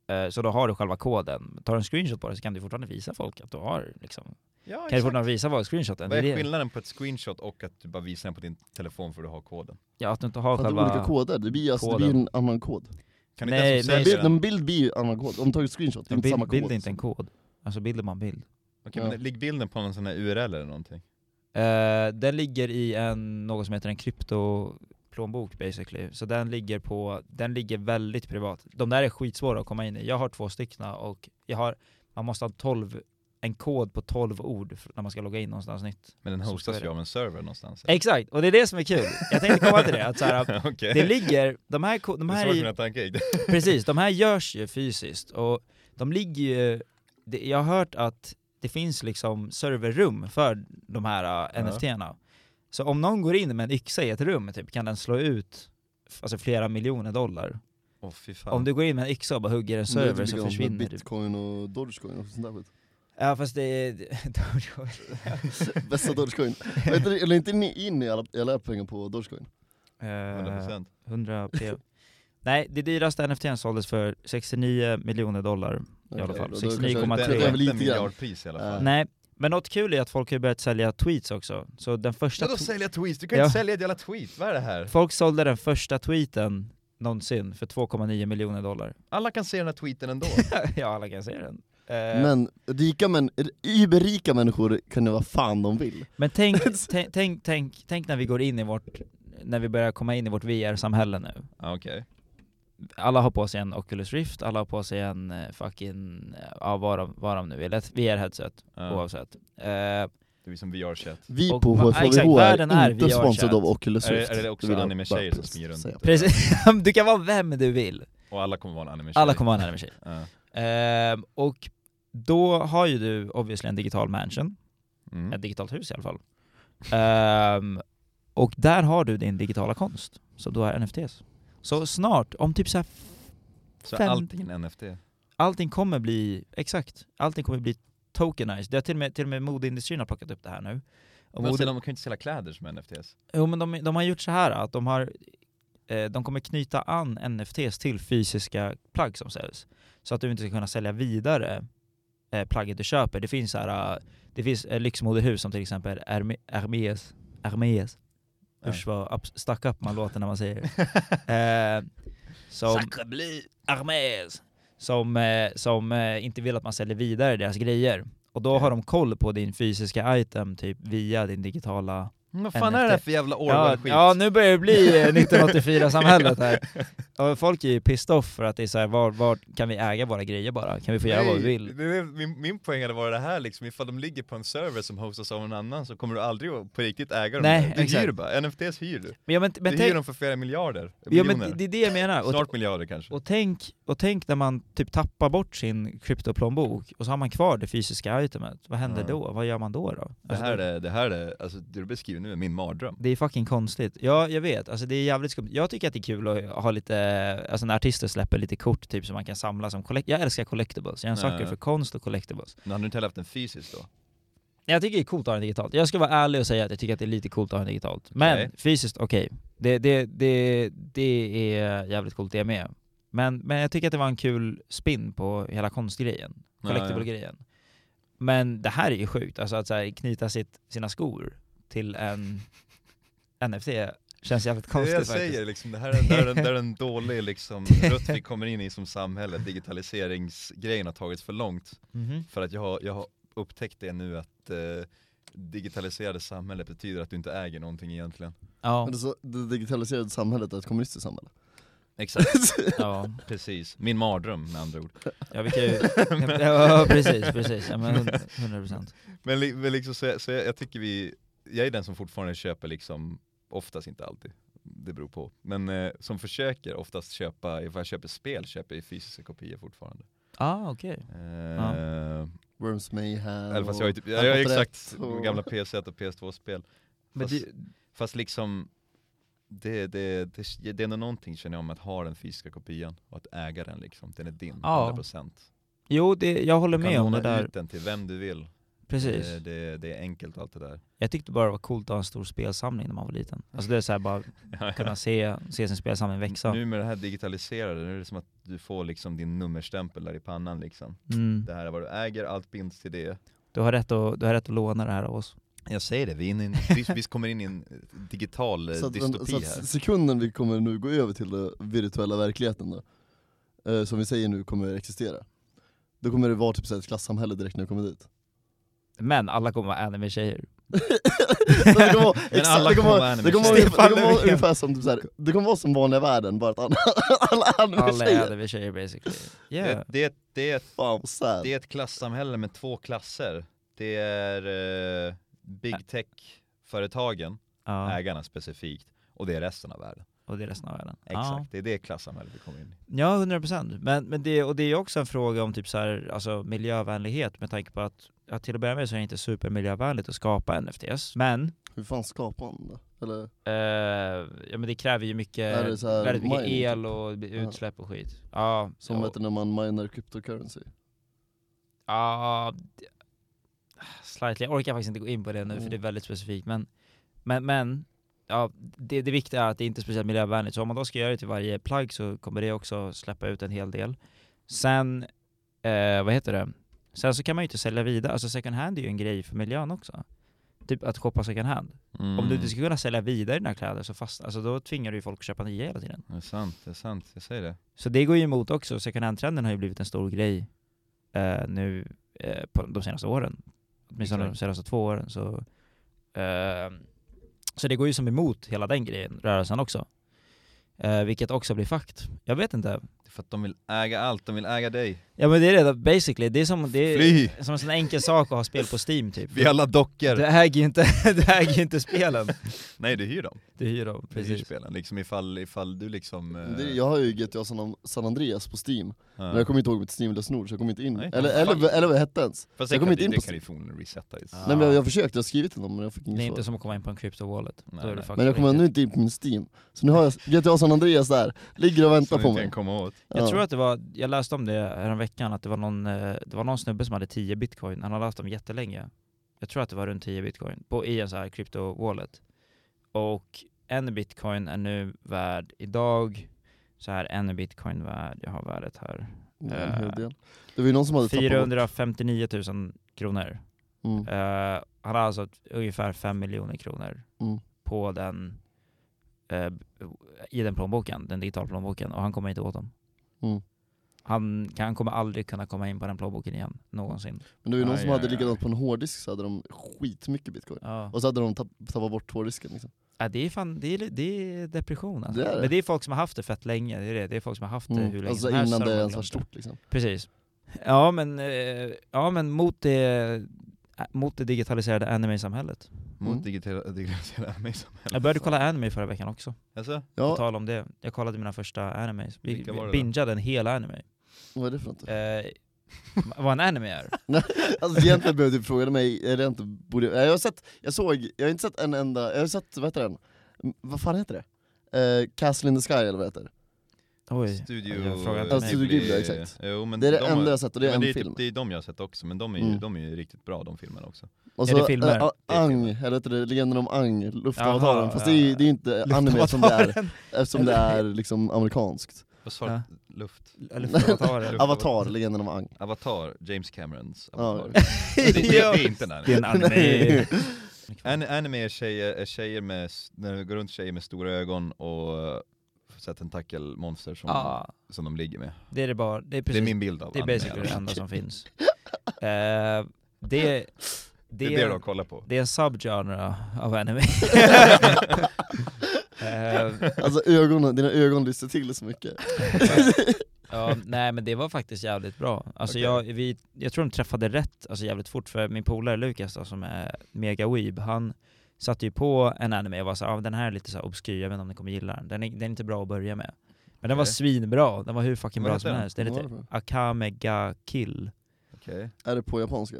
Eh, så då har du själva koden. Tar du en screenshot på det så kan du fortfarande visa folk att du har liksom, Ja, kan du fortfarande visa vad screenshoten Vad det är skillnaden på ett screenshot och att du bara visar den på din telefon för att du har koden? Ja, att du inte har För att det är själva... olika koder, det blir, alltså, det blir en annan kod. Kan Nej, inte den nej, som En säljer bild, den? en bild blir en annan kod, om du tar ett screenshot, det är En inte bild, samma bild kod. är inte en kod. Alltså bild är bara en bild. Okej, Ja. men ligger bilden på någon sån här URL eller någonting? Eh, den ligger i en, något som heter en kryptoplånbok basically. Så den ligger på, den ligger väldigt privat. De där är skitsvåra att komma in i. Jag har två stycken och jag har, man måste ha 12, en kod på 12 ord när man ska logga in någonstans nytt. Men den hostas det. ju av en server någonstans. Exakt, och det är det som är kul. Jag tänkte komma till det, att så här, Okej. det ligger, de här, de Det är här så är, gick. Precis, de här görs ju fysiskt och de ligger ju, det, jag har hört att det finns liksom serverrum för de här uh, Ja. NFT-erna. Så om någon går in med en yxa i ett rum typ, kan den slå ut alltså flera miljoner dollar. Fan. Om du går in med en yxa och bara hugger en server typ så försvinner du. Bitcoin och Dogecoin och sånt där skit. Ja fast det är... Bästa Dogecoin. Vet eller inte ni in i alla, alla pengar på Dogecoin? Eh, 100%. 100 p. Nej, det dyraste NFT såldes för 69 miljoner dollar. I alla fall, då- då 69,3. kanske- Det är väl lite grann. miljardpris i alla fall. Äh. Nej, men något kul är att folk har börjat sälja tweets också. Så den första... Vadå sälja tweets? Du kan Ja. inte sälja ett jävla tweet, vad är det här? Folk sålde den första tweeten någonsin för 2,9 miljoner dollar. Alla kan se den här tweeten ändå. ja, alla kan se den. Eh, men Men rika män, überrika människor kan göra vad fan de vill. tänk, tänk, tänk, tänk, tänk när vi går in i vårt, när vi börjar komma in i vårt VR-samhälle nu. Okej. Alla har på sig en Oculus Rift, alla har på sig en eh, fucking, eh, ja vad de, vad de nu vill, ett VR-headset Ja. oavsett. Eh, Det är som VR-chat. Vi Och på HFHVH exakt, är är inte sponsrade av Oculus Är det- Rift. är det också anime-tjejer som springer runt? precis, du kan vara vem du vill. Och alla kommer vara en anime-tjej. Alla kommer vara en anime-tjej. Ja. Ehm, och då har ju du obviously en digital mansion, Mm. ett digitalt hus i alla fall. Ehm, och där har du din digitala konst, så då är NFTs. Så snart, om typ så här, Så fem- allting en NFT? allting kommer bli, exakt, allting kommer bli tokenized. Det har till och med, till och med modeindustrin har plockat upp det här nu. Och Men mode, de kan ju inte sälja kläder som NFTs. jo men de, de har gjort så här att de har, eh, de kommer knyta an NFTs till fysiska plagg som säljs. Så att du inte ska kunna sälja vidare eh, plagget du köper. Det finns här, eh, det finns eh, lyxmodehus som till exempel Herme- Hermes, Hermes, Ja. usch vad up, stuck up man låter när man säger det. eh, som som, eh, som eh, inte vill att man säljer vidare deras grejer. Och då har de koll på din fysiska item typ via din digitala Vad fan är det här NFT? för jävla Ja, Orwell-skit? ja, nu börjar det bli eh, 1984-samhället här. Och folk är ju pissed off för att det är så här, var, var kan vi äga våra grejer bara? Kan vi få göra vad vi vill? det min, min poäng hade varit det här liksom, ifall de ligger på en server som hostas av en annan så kommer du aldrig på riktigt äga dem. Nej, du exakt. hyr bara, NFTs hyr du. Men, ja, men, men, du hyr dem för flera miljarder, ja, miljoner. men det är det jag menar. Och, Snart miljarder kanske. och, tänk, och tänk när man typ tappar bort sin kryptoplånbok och så har man kvar det fysiska itemet. Vad händer Ja. då? Vad gör man då? då? det här är, det här är, alltså det du beskriver nu är min mardröm. Det är fucking konstigt. Ja, jag vet. Alltså det är jävligt skumt. Jag tycker att det är kul att ha lite, alltså när artister släpper lite kort typ som man kan samla som collect- Jag älskar collectibles, jag är en sucker för konst och collectibles. Men hade du inte heller haft en fysisk då? Jag tycker det är coolt att ha den digitalt. Jag ska vara ärlig och säga att jag tycker att det är lite coolt att ha den digitalt. Men Okej. fysiskt, okej. Det, det, det, det är jävligt coolt det med. Men, men jag tycker att det var en kul spin på hela konstgrejen, Ja, ja. collectible-grejen. Men det här är ju sjukt, alltså att så här, knyta sitt, sina skor till en NFT känns jävligt Det är det konstigt jag faktiskt. säger liksom, det här är, det här är, det här är en dålig liksom, rutt vi kommer in i som samhälle, digitaliseringsgrejen har tagits för långt. Mhm. För att jag har, jag har upptäckt det nu att eh, digitaliserade samhället betyder att du inte äger någonting egentligen. Ja, Men det, så, det digitaliserade samhället är ett kommunistiskt samhälle. Exakt, ja, precis. Min mardröm med andra ord. ja, vi kan ju, ja precis, precis. Ja, men 100%. Men, men liksom, så, så jag, jag tycker vi, jag är den som fortfarande köper liksom, oftast inte alltid, det beror på. Men eh, som försöker oftast köpa, ifall jag köper spel köper jag fysiska kopior fortfarande. Ah, okej. Eh, Worms Mayhem Eller fast jag har ju typ, jag har exakt och- gamla PS1 och PS2-spel. Men Fast, det, fast liksom, det, det, det, det är ändå någonting känner jag om att ha den fysiska kopian och att äga den liksom, den är din, Ja. 100%. jo, det, jag håller Du kan med om det låna där. ut den till vem du vill. Precis. Det, det, det är enkelt allt det där. Jag tyckte bara det var coolt att ha en stor spelsamling när man var liten. Alltså det är såhär bara kunna se, se sin spelsamling växa. Nu med det här digitaliserade, nu är det som att du får liksom din nummerstämpel där i pannan liksom. Mm. Det här är vad du äger, allt binds till det. Du, har rätt att, du har rätt att låna det här av oss. Jag säger det, vi, är inne i en, vi, vi kommer in i en digital eh, så att, dystopi så att här. sekunden vi kommer nu gå över till den virtuella verkligheten då, eh, som vi säger nu kommer existera, då kommer det vara typ så ett klassamhälle direkt när vi kommer dit. Men alla kommer vara anime-tjejer. Det kommer vara, exakt, det kommer det kommer ungefär- det kommer vara Stefan ungefär som typ så här, det kommer vara som vanliga världen, bara att alla, alla Alla är anime-tjejer. basically. Det, Yeah. det, det, är ett, Fan det är ett klassamhälle med två klasser. Det är eh, big tech-företagen, Ja, ägarna specifikt, och det är resten av världen. och det är resten av världen. Exakt, Ja. det är det klassamhället vi kommer in i. Ja, 100% men, men det, och det är också en fråga om typ så här, alltså miljövänlighet med tanke på att, ja, till att börja med så är det inte supermiljövänligt att skapa NFTs, men Hur fan skapar man det? Eller? eh, ja, men det kräver ju mycket, väldigt mycket mining, el typ? och utsläpp och skit. Ja, Som och, du, när man minar cryptocurrency? ja, slightly, jag orkar faktiskt inte gå in på det nu för Mm. det är väldigt specifikt, men, men, men ja, det, det viktiga är att det inte är speciellt miljövänligt, så om man då ska göra det till varje plagg så kommer det också släppa ut en hel del. Sen, eh, vad heter det? Sen så kan man ju inte sälja vidare, alltså second hand är ju en grej för miljön också. Typ att shoppa second hand. Om du inte ska kunna sälja vidare dina kläder så fast, alltså då tvingar du ju folk att köpa nya hela tiden. Det är sant, det är sant, jag säger det. Så det går ju emot också, second hand-trenden har ju blivit en stor grej eh, nu eh, på de senaste åren. Åtminstone de senaste två åren. Så, eh, så det går ju som emot hela den grejen, rörelsen också. Eh, vilket också blir fakt. Jag vet inte. Det för att de vill äga allt, de vill äga dig. Ja men det är det basically, det är som, det är Fly! som en sån enkel sak att ha spel på Steam typ. Vi är alla dockor! Du äger ju inte, du äger inte spelen. Nej du hyr dem, Du hyr dem, du hyr precis. spelen. Liksom ifall, ifall du liksom... eh, Det, jag har ju GTA San, Andreas på Steam, ja. men jag kommer inte ihåg mitt Steam-lösenord så jag kommer inte in. Nej, eller, eller, eller vad hette ens? Fast det jag kommer inte det, in det på kan ju resetta just. Nej men jag, jag har försökt, jag har skrivit till dem men jag fick Det är inget inte som att komma in på en crypto-wallet. Nej, Då är det nej. fucking Men jag kommer ännu inte in på min Steam. Så nu har jag GTA San Andreas där, ligger och väntar Som på du mig. kan komma åt. Jag Ja. tror att det var, jag läste om det här veckan att det var någon, eh, det var någon snubbe som hade 10 bitcoin, han har haft dem jättelänge. Jag tror att det var runt 10 bitcoin, på, i en sån här crypto wallet. Och en bitcoin är nu värd idag, så här en bitcoin värd, jag har värdet här, del. Det var ju någon som hade tappat bort. 459 000 kronor. Mm. Eh, han har alltså ungefär 5 miljoner kronor Mm. på den, eh, i den plånboken, den digitala plånboken, och han kommer inte åt dem. Mm. Han, han kommer aldrig kunna komma in på den plånboken igen, någonsin. Men det var ju någon Aj, som hade aj. likadant på en hårddisk så hade de skitmycket bitcoin. Ja. Och så hade de tapp, tappat bort hårddisken liksom. Ja, det är fan, det är, det är depression alltså. Det är det. Men det är folk som har haft det fett länge, det är det. Det är folk som har haft det hur länge Alltså innan det de ens var stort liksom. Precis. Ja men, eh, ja, men mot det, mot det digitaliserade anime-samhället. Mot Mm. digitala anime-samhället. Jag började kolla anime förra veckan också, Alltså? på Ja, tal om det. Jag kollade mina första animes. Vi, Vilka vi bingeade en hel anime. vad är det för något? Eh, vad en anime är? Alltså egentligen behövde du fråga mig, är det inte, borde, jag har sett, jag såg, jag har inte sett en enda, jag har sett, vad heter den? Vad fan heter det? Eh, Castle in the Sky eller vad heter det? Oj. Studio... Jag frågar inte Ja, mig. Studio Ghibli, exakt. Jo, men Det är det de enda har- jag har sett och det är men en det är film. Typ, det är de jag har sett också, men de är ju, Mm. de är ju riktigt bra de filmerna också. Och Är det filmer? eh, Det är Ang, eller heter det Legenden om Ang, Jaha, Luftavatarien, fast det är, ja. det är inte anime som det är, eftersom det är liksom amerikanskt. Vad sa du? Ja. Luft? Avatar, Legenden om Ang. Avatar, James Camerons. Avatar. det, det, det är inte en Det är anime. en anime. An, anime är tjejer, är tjejer med, s- när det går runt tjejer med stora ögon och så tentakelmonster som, Ja, som de ligger med. det är det bara. Det är Det precis är min bild av Det är basically det enda som finns. Eh, det, det, Det är det de kollar på. det är en subgenre av anime. Eh, Alltså ögonen, dina ögon lyser till så mycket. ja, nej men det var faktiskt jävligt bra. Alltså Okej. jag, vi, jag tror de träffade rätt alltså jävligt fort, för min polare Lukas då, som är mega weeb, han satte ju på en anime och var så ah, den här är lite så här obskyr, jag vet inte om ni kommer gilla den. Den är, den är inte bra att börja med. Men den var svinbra, den var hur fucking Vad bra som den? helst. Den heter det för? Akame ga Kill. Okej. Är det på japanska?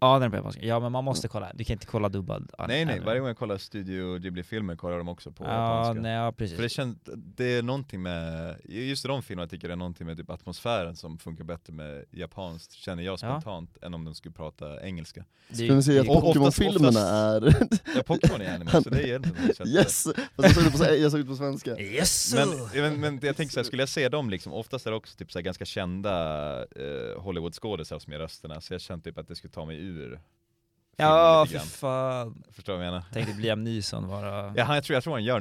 Ja den är på japanska. Ja men man måste kolla, du kan inte kolla dubbad Nej nej, varje gång jag kollar Studio Ghibli-filmer kollar de också på Ja, japanska. nej, ja precis. För det känns, det är någonting med, just i de filmerna jag tycker det är någonting med typ atmosfären som funkar bättre med japanskt, känner jag Ja. spontant, än om de skulle prata engelska. Skulle ni säga att Pokémon-filmerna är... Ja, Pokémon är anime, så det är egentligen yes! Fast jag såg det på, jag såg det på svenska. Yes! Men, men, men jag tänker såhär, skulle jag se dem liksom, oftast är det också typ såhär ganska kända eh, Hollywood-skådisar som är rösterna, så jag känner typ att det skulle ta mig ur ja, för fan. Förstår du vad jag menar? Tänkte Liam Neeson vara... Ja, han, jag, tror, jag tror han gör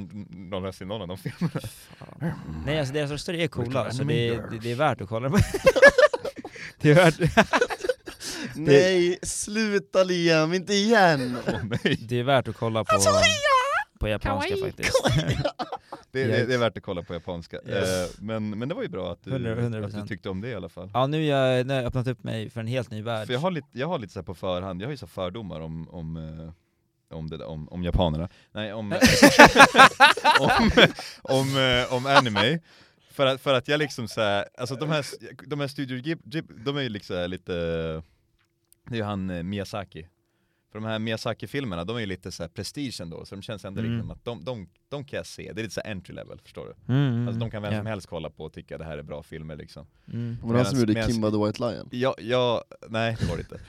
någon röst i någon av de filmerna. Fan. Nej alltså deras röster är coola, så the det, det, det är värt att kolla på. det är värt, Nej, sluta Liam, inte igen! Nej. det är värt att kolla på, på japanska faktiskt. Det, det, det är värt att kolla på japanska. Yes. Eh, men, men det var ju bra att du, 100%. att du tyckte om det i alla fall. Ja nu har jag, jag öppnat upp mig för en helt ny värld. För jag har lite, jag har lite så på förhand, jag har ju så fördomar om, om, eh, om, det, om, om japanerna, nej om, om, om, eh, om anime. För att, för att jag liksom så här, alltså de här, de här Studio Ghibli, de är ju liksom lite, det är ju han Miyazaki. För de här Miyazaki-filmerna, de är ju lite så här prestige ändå, så de känns ändå Mm. liksom att de, de, de kan jag se, det är lite så här entry level, förstår du? Mm, mm, Alltså de kan vem ja. som helst kolla på och tycka det här är bra filmer liksom. Mm. Var det han som gjorde medans- Kimba the White Lion? Ja, ja, nej det var det inte.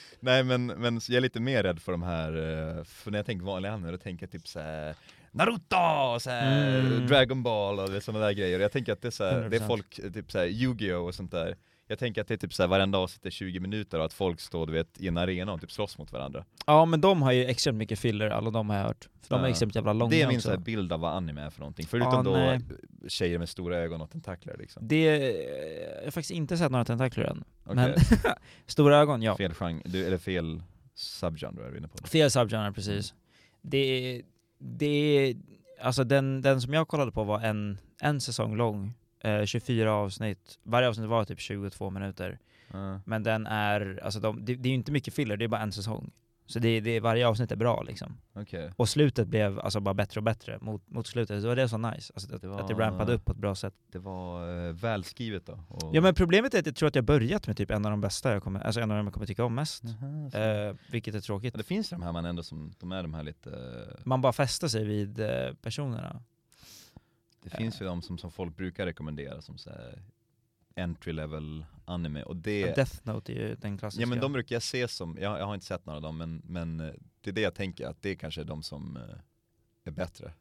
nej men, men jag är lite mer rädd för de här, eh, för när jag tänker vanliga anime, då tänker jag typ såhär Naruto, och så här, Mm. Dragon Ball och sådana där grejer. Jag tänker att det är, så här, det är 100%. folk, typ såhär Yu-Gi-Oh och sånt där. Jag tänker att det är typ såhär varenda avsnitt är 20 minuter och att folk står du vet, i en arena och typ slåss mot varandra. Ja men de har ju extremt mycket filler, alla de har jag hört. För de är Ja. extremt jävla långa det är min också. så här bild av vad anime är för någonting. Förutom Ja, då tjejer med stora ögon och tentakler liksom. Det, jag har faktiskt inte sett några tentakler än. Okej. Men stora ögon, ja. Fel genre, du, eller fel subgenre är vi inne på. Fel subgenre, precis. Det, det, alltså den, den som jag kollade på var en, en säsong lång, eh, 24 avsnitt. Varje avsnitt var typ 22 minuter. Ja. Men den är, alltså de, det, det är ju inte mycket filler, det är bara en säsong. Så det, det, varje avsnitt är bra liksom. Okej. Och slutet blev alltså bara bättre och bättre mot, mot slutet. Så det var så nice, alltså att, Det att det var- rampade upp på ett bra sätt. Det var eh, välskrivet då? Och... Ja men problemet är att jag tror att jag börjat med typ en av de bästa jag kommer, alltså en av dem jag kommer tycka om mest. Så. Eh, vilket är tråkigt. Ja, det finns de här man ändå som, de är de här lite, Man bara fäster sig vid eh, personerna. Det finns ju de som, som folk brukar rekommendera som så här entry level anime och det, Death Note är ju den klassiska. ja men de brukar jag se som, jag, jag har inte sett några av dem men, men eh, det är det jag tänker att det kanske är de som eh, är bättre.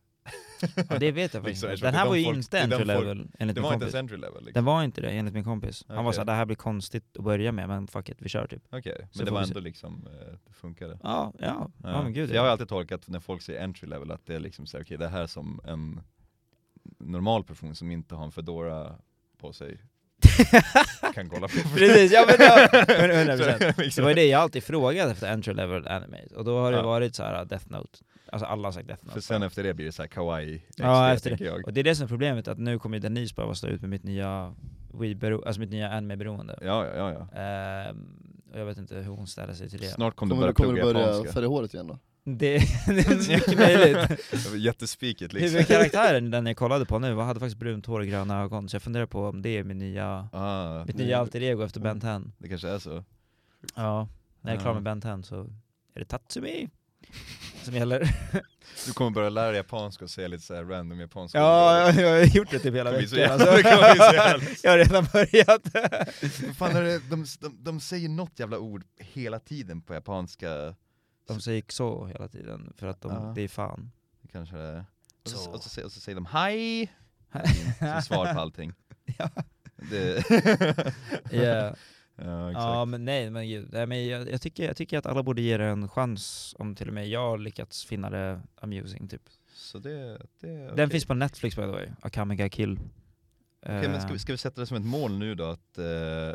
ja, det vet jag faktiskt Liksom, inte. Den här de var ju folk- inte det entry folk- level enligt Det min var inte kompis. ens entry level liksom. Den var inte det enligt min kompis. Han var såhär, det här blir konstigt att börja med men fuck it, vi kör typ. Okej, Så men det får var ändå liksom, eh, det funkade. Ja, ja, ja, men gud ja. jag har alltid tolkat när folk säger entry level att det är liksom så här, okej det här är som en normal person som inte har en fedora på sig kan kolla på. Precis, ja men ja, 100%. Liksom. Det var ju det jag alltid frågade efter entry level anime, och då har det Ja. varit så här Death Note. Alltså alla har sagt Death Note. För sen efter det blir det så här kawaii Ja, efter tänker jag. Och det är det som är problemet, att nu kommer Denise behöva stå ut med mitt nya alltså mitt nya anime-beroende. Ja, ja, ja. ja. Ehm, och jag vet inte hur hon ställer sig till det. Snart kommer du Kommer börja du, kommer du plugga börja japanska. färga håret igen då? Det, det är mycket möjligt. Jättespikigt liksom. Huvudkaraktären, den jag kollade på nu, hade faktiskt brunt hår och gröna ögon, så jag funderar på om det är min nya, Ah, mitt nya alter ego efter Ben 10. det kanske är så. Ja, när jag är klar med Ben 10 så är det Tatsumi som gäller. Du kommer börja lära dig japanska och säga lite så random japanska Ja, jag, har gjort det typ hela veckan. Alltså. jag har redan börjat. Fan är det? De, de, de säger något jävla ord hela tiden på japanska. De säger så hela tiden, för att de, Ja. det är fan. Kanske det är. Och så, Så. och så, säger- och så säger de hej, som svar på allting. Ja. Det, ja, exakt. Ja men nej, men, gud, nej, men jag, jag, tycker, jag tycker att alla borde ge det en chans om till och med jag har lyckats finna det amusing typ. Så det, det är Den okej. finns på Netflix by the way, Akame ga Kill. Okej, men ska Eh, vi, ska vi sätta det som ett mål nu då, att eh,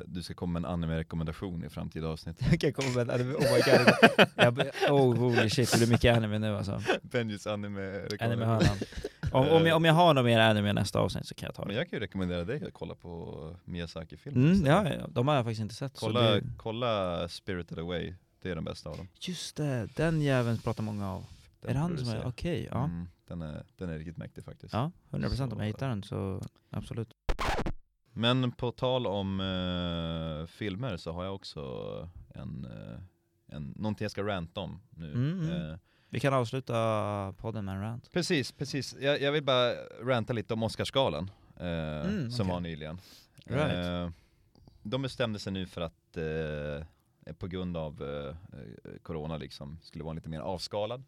du ska komma med en anime-rekommendation i framtida avsnitt? Jag kan komma med en anime, oh my god. jag, oh holy shit, det blir mycket anime nu alltså. Benjis anime-rekommendation. Anime-hörnan. Om, om, jag, om jag har något mer anime nästa avsnitt så kan jag ta Men det. jag kan ju rekommendera dig att kolla på Miyazaki-filmer Mm, ja, ja, de har jag faktiskt inte sett. Kolla, det, kolla Spirited Away, det är den bästa av dem. just det, den jäveln pratar många av. Den är det han som är, okej, ja. Mm, den, är, den är riktigt mäktig faktiskt. Ja, 100% om Så- jag hittar den så absolut. Men på tal om eh, filmer så har jag också en, eh, en, någonting jag ska ranta om nu. Mm, mm. Eh, Vi kan avsluta podden med en rant. precis, precis. Jag, jag vill bara ranta lite om Oscarsgalan eh, Mm, som var nyligen. Right. Eh, de bestämde sig nu för att eh, på grund av corona liksom skulle vara en lite mer avskalad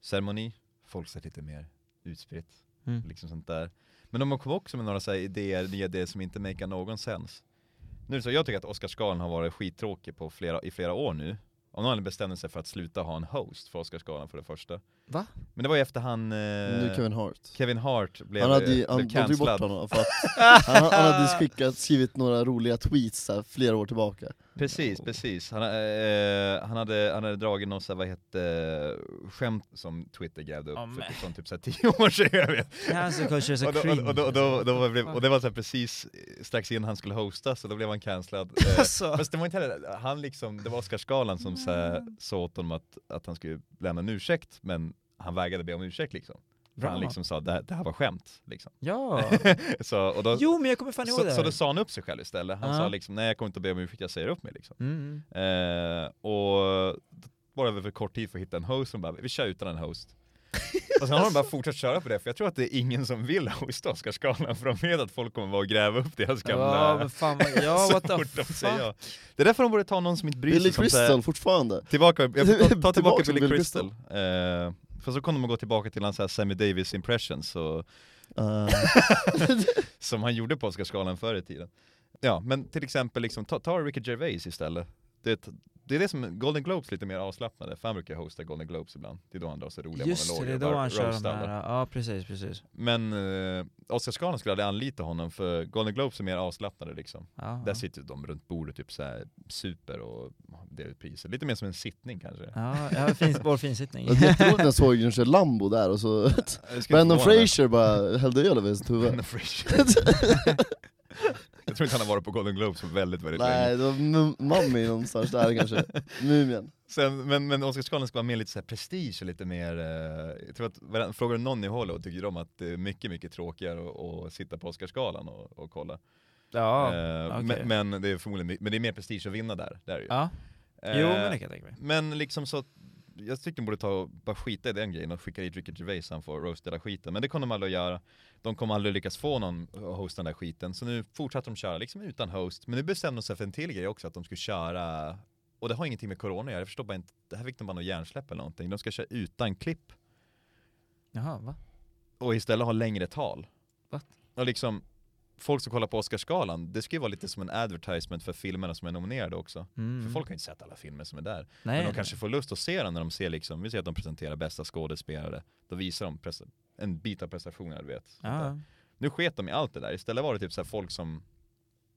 ceremoni. Folk ser lite mer utspritt Mm. liksom sånt där. Men de kom också med några så här idéer, nya idéer som inte makar någon sens. Nu är det så, jag tycker att Oscarsgalan har varit skittråkig på flera, i flera år nu. Om någon bestämde sig för att sluta ha en host för Oscarsgalan för det första. Va? Men det var ju efter han... Eh, Nu Kevin Hart. Kevin Hart blev, Han hade, ju- eh, han, tog bort honom för att han, han hade skickat, skrivit några roliga tweets så här, flera år tillbaka. Precis, precis. Han, eh, han, hade, han hade dragit något så vad hette, skämt som Twitter grävde upp Ja, för typ, typ så här, tio år sedan. Jag vet. Cancel culture is a Och, då, och, då, och, då, det- och det var så här precis strax innan han skulle hosta, så då blev han cancellad. Eh, Alltså. Fast det var inte heller, han liksom, det var Oscarsgalan som så här, sa åt honom att, att han skulle lämna en ursäkt, men han vägrade be om ursäkt liksom. För Bra. han liksom sa det här, det här var skämt. Liksom. Ja. så, och då, Jo men jag kommer fan ihåg så, det. så då sa han upp sig själv istället. Han Ja. sa liksom, nej jag kommer inte att be om ursäkt, jag säger upp mig liksom. Mm. Eh, och bara över för kort tid för att hitta en host som bara, vi kör utan en host. och sen har de bara fortsatt köra på det, för jag tror att det är ingen som vill hosta Oscarsgalan, för de vet att folk kommer vara och gräva upp deras gamla... Ja men fan vad, ja what the fort de fuck. säger ja. Det är därför de borde ta någon som inte bryr sig. Billy här- Crystal fortfarande. Tillbaka, jag ta, ta tillbaka Tillbaka Billy till Billy Crystal. Eh, för så kommer de gå tillbaka till hans Sammy Davis impressions och, Uh, som han gjorde på Oscarsgalan förr i tiden. Ja, men till exempel liksom, ta, ta Ricky Gervais istället. Det, det är det som Golden Globes lite mer avslappnade, för han brukar hosta Golden Globes ibland. Det är då han drar så roliga Just monologer. det är och då bara han kör de här, ja precis precis. Men eh, Oscarsgalan skulle aldrig anlita honom, för Golden Globes är mer avslappnade liksom. Ja, Där sitter de runt bordet typ så här super och delar ut priser. Lite mer som en sittning kanske. Ja, ja fin, vår finsittning. jätteroligt när jag såg köra Lambo där och så Jag Brandon. Fraser bara hällde öl över sitt huvud. Jag tror inte han har varit på Golden Globes på väldigt, väldigt länge. Nej, var M- Mummy någonstans där kanske. Mumien. Sen, men, men Oscarsgalan ska vara mer lite så här prestige och lite mer, eh, jag tror att, frågar du någon i Hollywood tycker de att det är mycket, mycket tråkigare att, att sitta på Oscarsgalan och, och kolla. Ja, Eh, okej. men, men det är förmodligen, men det är mer prestige att vinna där, det är det ju. ja. Eh, Jo men det kan jag tänka mig. Men liksom så, jag tycker de borde ta och bara skita i den grejen och skicka dit Ricky Gervais han får roasta hela skiten. Men det kommer de aldrig att göra. De kommer aldrig lyckas få någon att hosta den där skiten. Så nu fortsätter de köra liksom utan host. Men nu bestämde de sig för en till grej också, att de skulle köra och det har ingenting med corona att göra, jag förstår bara inte, det här fick de bara något hjärnsläpp eller någonting. De ska köra utan klipp Jaha, va? och istället ha längre tal. What? Och liksom, folk som kollar på Oscarsgalan, det ska ju vara lite som en advertisement för filmerna som är nominerade också. Mm. För folk har inte sett alla filmer som är där. nej, Men de kanske får lust att se den när de ser liksom, vi ser att de presenterar bästa skådespelare, då visar de en bit av prestationen, du vet. Ja, Nu sket de i allt det där, istället var det typ så folk som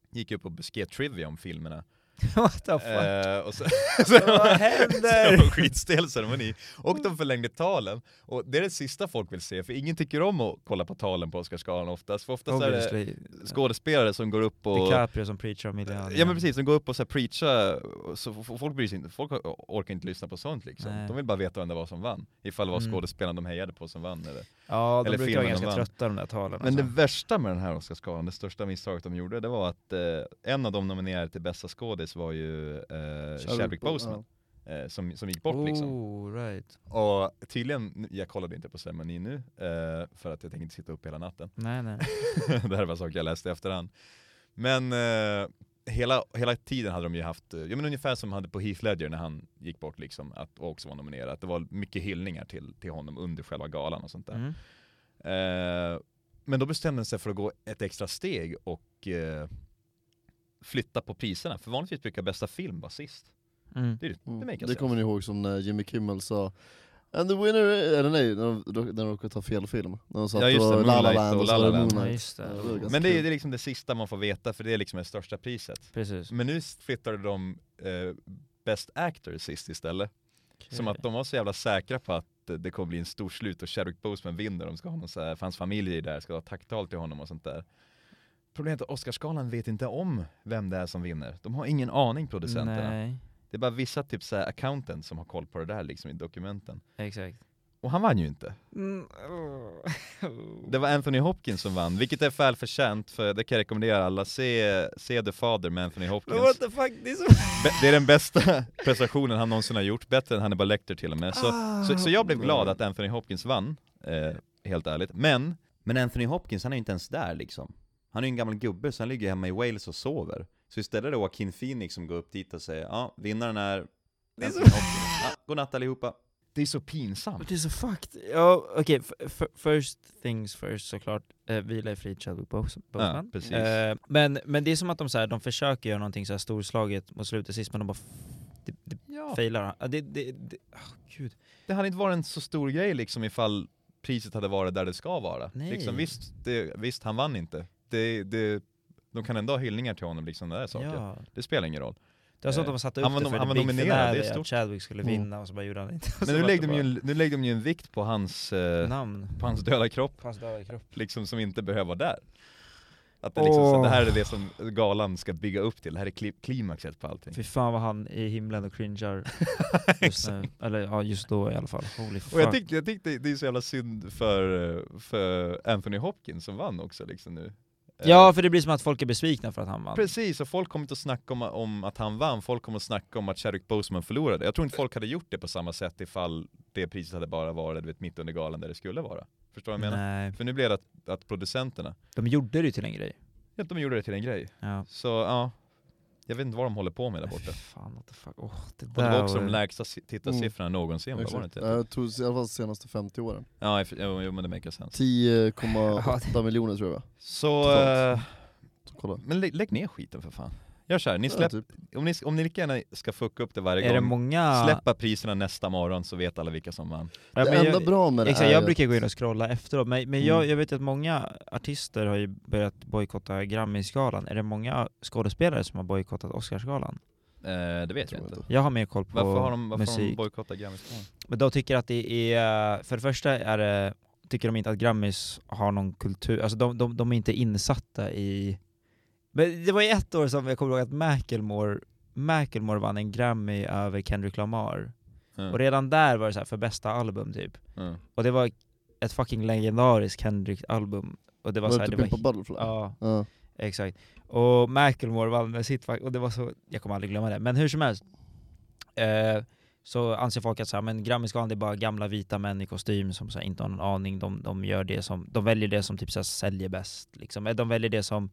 gick upp och beskrev trivia om filmerna. What the fuck? Eh, och så, Vad händer? Det var en skitstel ceremoni. Och de förlängde talen. Och det är det sista folk vill se, för ingen tycker om att kolla på talen på Oscarsgalan oftast. För oftast är det Obviously. skådespelare som går upp och... DiCaprio som preachar om miljöan. Ja men precis, de går upp och så här preachar, så f- folk bryr sig inte, folk orkar inte lyssna på sånt liksom. Nej. De vill bara veta vem det var som vann. Ifall det var Mm. skådespelaren de hejade på som vann eller. Ja, de Eller brukar vara filmen de ganska vann. trötta de där talen. Men det alltså. värsta med den här Oscarsgalan, det största misstaget de gjorde, det var att eh, en av de nominerade till bästa skådis var ju eh, Chadwick Bo- Boseman. Eh, som, som gick bort liksom. Oh, right. Och tydligen, jag kollade inte på ceremonin nu, eh, för att jag tänkte sitta upp hela natten. Nej, nej. det här var saker jag läste i efterhand. Men eh, hela, hela tiden hade de ju haft, eh, ja men ungefär som de hade på Heath Ledger när han gick bort liksom, att också var nominerad. Att det var mycket hyllningar till, till honom under själva galan och sånt där. Mm. Eh, men då bestämde de sig för att gå ett extra steg och eh, flytta på priserna. För vanligtvis brukar bästa film vara sist. Mm. Det, är- det Mm. Det kommer ni ihåg som när Jimmy Kimmel sa And the winner, är- eller nej, när de, råkade ta fel film. När de satt Ja, just det, och La La Moonlight Land och och La så La var det Land. Ja, det. Det var Men det är, det är liksom det sista man får veta, för det är liksom det största priset. Precis. Men nu flyttade de eh, Best Actor sist istället. Som att de var så jävla säkra på att det kommer bli en stor slut och Chadwick Boseman vinner, de ska ha någon så här, för hans familj är där, ska ha tacktal till honom och sånt där. Problemet är att Oscarsgalan vet inte om vem det är som vinner. De har ingen aning producenterna. Nej, Det är bara vissa typ så här accountant som har koll på det där liksom i dokumenten. exakt. Och han vann ju inte. Mm. Det var Anthony Hopkins som vann, vilket är välförtjänt för det kan jag rekommendera alla. Se, se The Father med Anthony Hopkins. what the fuck, det är så... Det är den bästa prestationen han någonsin har gjort, bättre än Hannibal Lecter till och med. Så, så, så jag blev glad att Anthony Hopkins vann, eh, helt ärligt. Men, Men Anthony Hopkins, han är ju inte ens där liksom. Han är ju en gammal gubbe, så han ligger hemma i Wales och sover. Så istället är det Joaquin Phoenix som går upp dit och säger ja, vinnaren är Anthony Hopkins. Ja, godnatt allihopa. det är så pinsamt. Det är så fucked. Ja, okej, f- first things first såklart, uh, vila i frid Chadwick Bos- Boseman. precis. Eh, men, men det är som att de, så här, de försöker göra någonting så här storslaget mot slutet sist, men de bara det, det Ja, failar. Ja, det, det, det, oh, gud. det hade inte varit en så stor grej liksom ifall priset hade varit där det ska vara. Nej. Liksom, visst, det, visst, han vann inte. Det, det, de kan ändå ha hyllningar till honom, liksom det där saker. Ja. Det spelar ingen roll. Det var så att Eh, de satte upp han det för han the var det är att Chadwick skulle Mm. vinna, och så bara gjorde han inte. Men nu lägger, de ju, nu lägger de ju en vikt på hans, eh, Namn. på hans döda kropp, På hans döda kropp. liksom som inte behöver vara där. Att det, liksom, så, Åh. det här är det som galan ska bygga upp till, det här är kli- klimaxet på allting. Fy fan vad han i himlen och cringear just nu. Eller ja, just då i alla fall. Holy. Och jag tyckte, jag tyckte det är så jävla synd för, eh, för Anthony Hopkins som vann också liksom nu. Eh, Ja, för det blir som att folk är besvikna för att han vann. Precis, och folk kommer inte att snacka om, om att han vann, folk kommer att snacka om att Chadwick Boseman förlorade. Jag tror inte folk hade gjort det på samma sätt ifall det priset hade bara varit vet, mitt under galan där det skulle vara. Förstår du vad jag menar? Nej, För nu blev det att, att producenterna, de gjorde det ju till en grej. ja, de gjorde det till en grej. Ja. Så ja, jag vet inte vad de håller på med där borta. fan, what the fuck. Oh, det Och där det var också de var- lägsta si- tittarsiffrorna någonsin, va? var det inte? Det tog i alla fall de senaste 50 åren. Ja, if- jo, men det makes sense. 10,8 miljoner tror jag. Så, Totalt. eh, Så kolla. men lä lägg ner skiten för fan. Gör såhär, ni Ja, släpp, typ. om, ni, om ni lika gärna ska fucka upp det varje Är det gång, många... släppa priserna nästa morgon så vet alla vilka som vann. Ja, Det men enda jag, bra med det Exakt, är jag brukar gå in och scrolla efteråt, men, men jag, Mm. jag vet att många artister har ju börjat bojkotta Grammisgalan. Är det många skådespelare som har bojkottat Oscarsgalan? Eh, det vet jag Tror inte. inte. Jag har mer koll på Varför har de, varför har de musik. bojkottat Grammisgalan? Men de tycker att det är, för det första är det, tycker de inte att Grammis har någon kultur, alltså de, de, de är inte insatta i... Men det var ju ett år som jag kommer ihåg att Macklemore, Macklemore vann en Grammy över Kendrick Lamar. Mm. Och redan där var det så här för bästa album typ. Mm. Och det var ett fucking legendariskt Kendrick-album. Och det var, Var så här, typ det var... Butterfly? Ja, Ja. exakt. Och Macklemore vann med sitt, och det var så, jag kommer aldrig glömma det. Men hur som helst, eh, så anser folk att så här, men Grammisgalan det är bara gamla vita män i kostym som så här, inte har någon aning, de, de gör det som, de väljer det som typ så här, säljer bäst. Liksom. Eh, De väljer det som,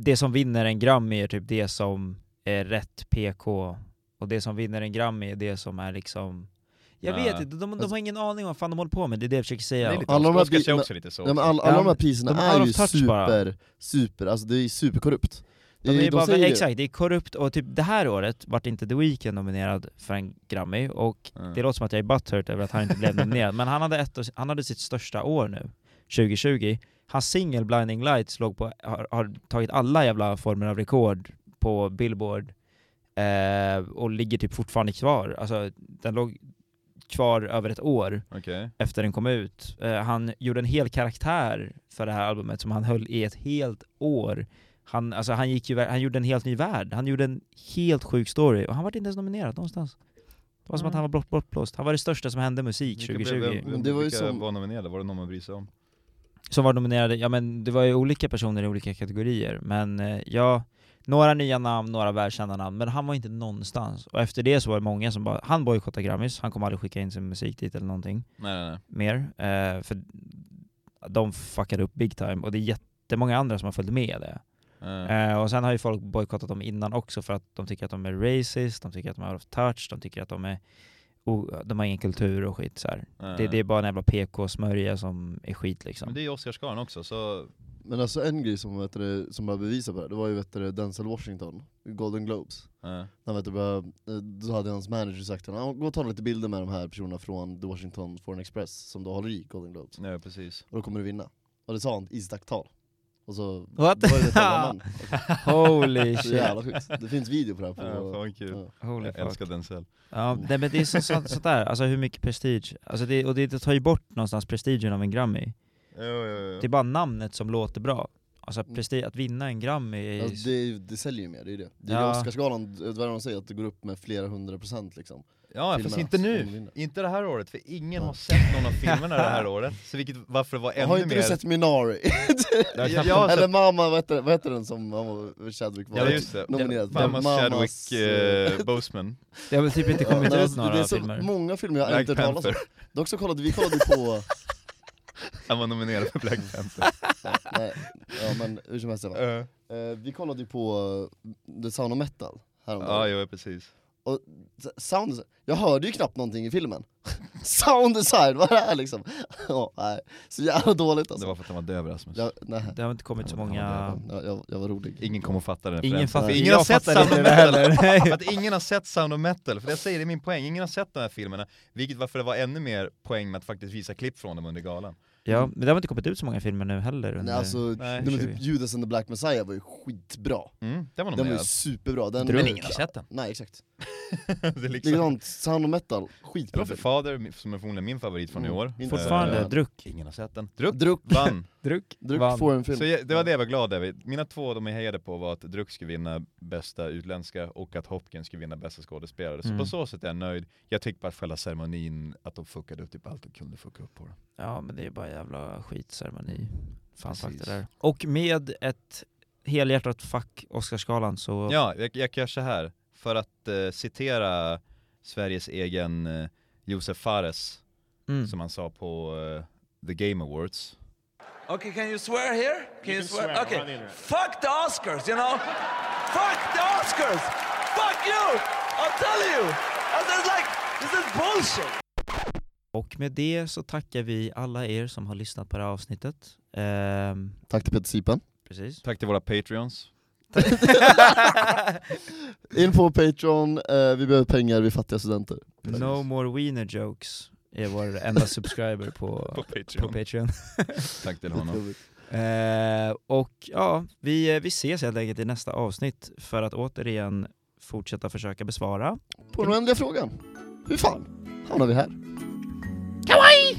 det som vinner en Grammy är typ det som är rätt PK, och det som vinner en Grammy är det som är liksom jag Ja. vet inte, de, de har ingen aning om vad fan de håller på med, det är det jag försöker säga. Lite Alla de här Oscars är bi- också lite så. Ja, men all, alla Ja, de här men priserna de är är ju touch bara. super, super, alltså det är superkorrupt. De är de bara, säger ju- exakt, det är korrupt och typ det här året vart inte The Weeknd nominerad för en Grammy och Mm. det låter som att jag är butthurt över att han inte blev nominerad, men han hade, ett, han hade sitt största år nu, 2020, hans singel Blinding Lights låg på, har, har tagit alla jävla former av rekord på Billboard eh, och ligger typ fortfarande kvar. Alltså den låg kvar över ett år Okej. efter den kom ut. Eh, han gjorde en hel karaktär för det här albumet som han höll i ett helt år. Han, alltså han, gick ju, han gjorde en helt ny värld, han gjorde en helt sjuk story och han var inte ens nominerad någonstans. Det var som att han var bort, bortblåst. Han var det största som hände musik Vilka 2020. blev- Men det var ju vilka som- var nominerade? Var det någon man bryr sig om? Som var nominerade, ja men det var ju olika personer i olika kategorier, men eh, ja, några nya namn, några välkända namn, men han var inte någonstans. Och efter det så var det många som bara, han bojkottade Grammis, han kommer aldrig skicka in sin musik dit eller någonting Nej nej nej. mer, eh, för de fuckade upp big time, och det är jättemånga andra som har följt med det. Eh, Eh, och sen har ju folk bojkottat dem innan också för att de tycker att de är racist, de tycker att de är out of touch, de tycker att de är o- de har ingen kultur och skit så här. eh. Det, det är bara en jävla PK-smörja som är skit liksom. Men det är ju Oscarsgalan också, så Men alltså en grej som, vet du, som bara bevisar på det, det var ju vet du, Denzel Washington, Golden Globes. eh, Han vet du, bara, eh, då hade hans manager sagt till honom, "Ja, gå och ta lite bilder med de här personerna från The Washington Foreign Express som då håller i Golden Globes. ja precis. Och då kommer du vinna. Och det sa han i sitt tacktal. Och så What? var det ett man. Holy shit. jävla sjukt. Det finns video på det här på... Ja, fan kul. ja. Holy Jag fuck. älskar Denzel. Ja, nej, men det är så, så, sånt där, alltså hur mycket prestige, alltså det, och det, det tar ju bort någonstans prestigen av en Grammy. Jo, jo. Det är bara namnet som låter bra. Alltså Mm. prestige, att vinna en Grammy är Alltså, det, är ju- det säljer ju mer, det är det. Det är Ja. det Oscarsgalan, det är vad de säger, att det går upp med flera hundra procent liksom. Ja fast inte nu, inte det här året, för ingen har sett någon av filmerna det här året. Så vilket, varför det var ännu Har inte mer... du sett Minari? Eller mamma, vad heter, vad heter den som Chadwick var ja just det. nominerad? Mammas Mammas, Chadwick eh, eh, Boseman, Det har väl typ inte kommit ut några det är så filmer. många filmer jag inte hört talas om. Dock så kollade vi kollade på, Han var nominerad för Black Panther. nej, ja men hur som helst. Eh, Eh, Vi kollade ju på uh, The Sound of Metal häromdagen. Ja, jo precis. Och sound jag hörde ju knappt någonting i filmen. sound design, vad är det här liksom? Ja, nej, så jävla dåligt Det alltså. var för att han var döv Rasmus. Jag, nej, Det har inte kommit så många... jag, jag, jag var rolig. Ingen kommer att fatta den Ingen fattar, Ingen har sett Sound of det Metal. För att ingen har sett Sound of Metal, för det jag säger det är min poäng, ingen har sett de här filmerna, vilket varför det var ännu mer poäng med att faktiskt visa klipp från dem under galan. Ja, men det har inte kommit ut så många filmer nu heller under... Nej alltså, Nej. nej, men typ Judas and the Black Messiah var ju skitbra. Mm, den var Den var ju superbra. Den, Men ingen har sett den. Nej exakt. det är liksom... Likadant, Sound of Metal, skitbra film. Fader, som är förmodligen min favorit från i Mm, år. inte Fortfarande, Eh, Druck. Ingen har sett den. Druck Druck, vann. Druck, Druck vann. får en film. Så jag, det var det jag var glad över. Mina två de jag hejade på var att Druck skulle vinna bästa utländska och att Hopkins skulle vinna bästa skådespelare. Så Mm. på så sätt är jag nöjd. Jag tyckte bara att själva ceremonin, att de fuckade upp typ allt de kunde fucka upp på det. Ja men det är bara jävla skitceremoni. Fan fuck Precis. det där. Och med ett helhjärtat fuck Oscarsgalan så... Ja, jag, jag kan göra så här. För att eh, citera Sveriges egen eh, Josef Fares, Mm. som han sa på eh, The Game Awards. Okay, can you swear here? Can you, swear? Okay. Fuck the Oscars, you know? Fuck the Oscars! Fuck you! I'll tell you! This is like, this is bullshit! Och med det så tackar vi alla er som har lyssnat på det här avsnittet. Ehm, Tack till Peter Sipen. precis. Tack till våra Patreons. In på Patreon, eh, vi behöver pengar, vi är fattiga studenter. No more wiener jokes är vår enda subscriber på, På på Patreon. Patreon. Tack till honom. Eh, och ja, vi, vi ses helt enkelt i nästa avsnitt för att återigen fortsätta försöka besvara. På den oändliga frågan, hur fan hamnar vi här? Kawaii!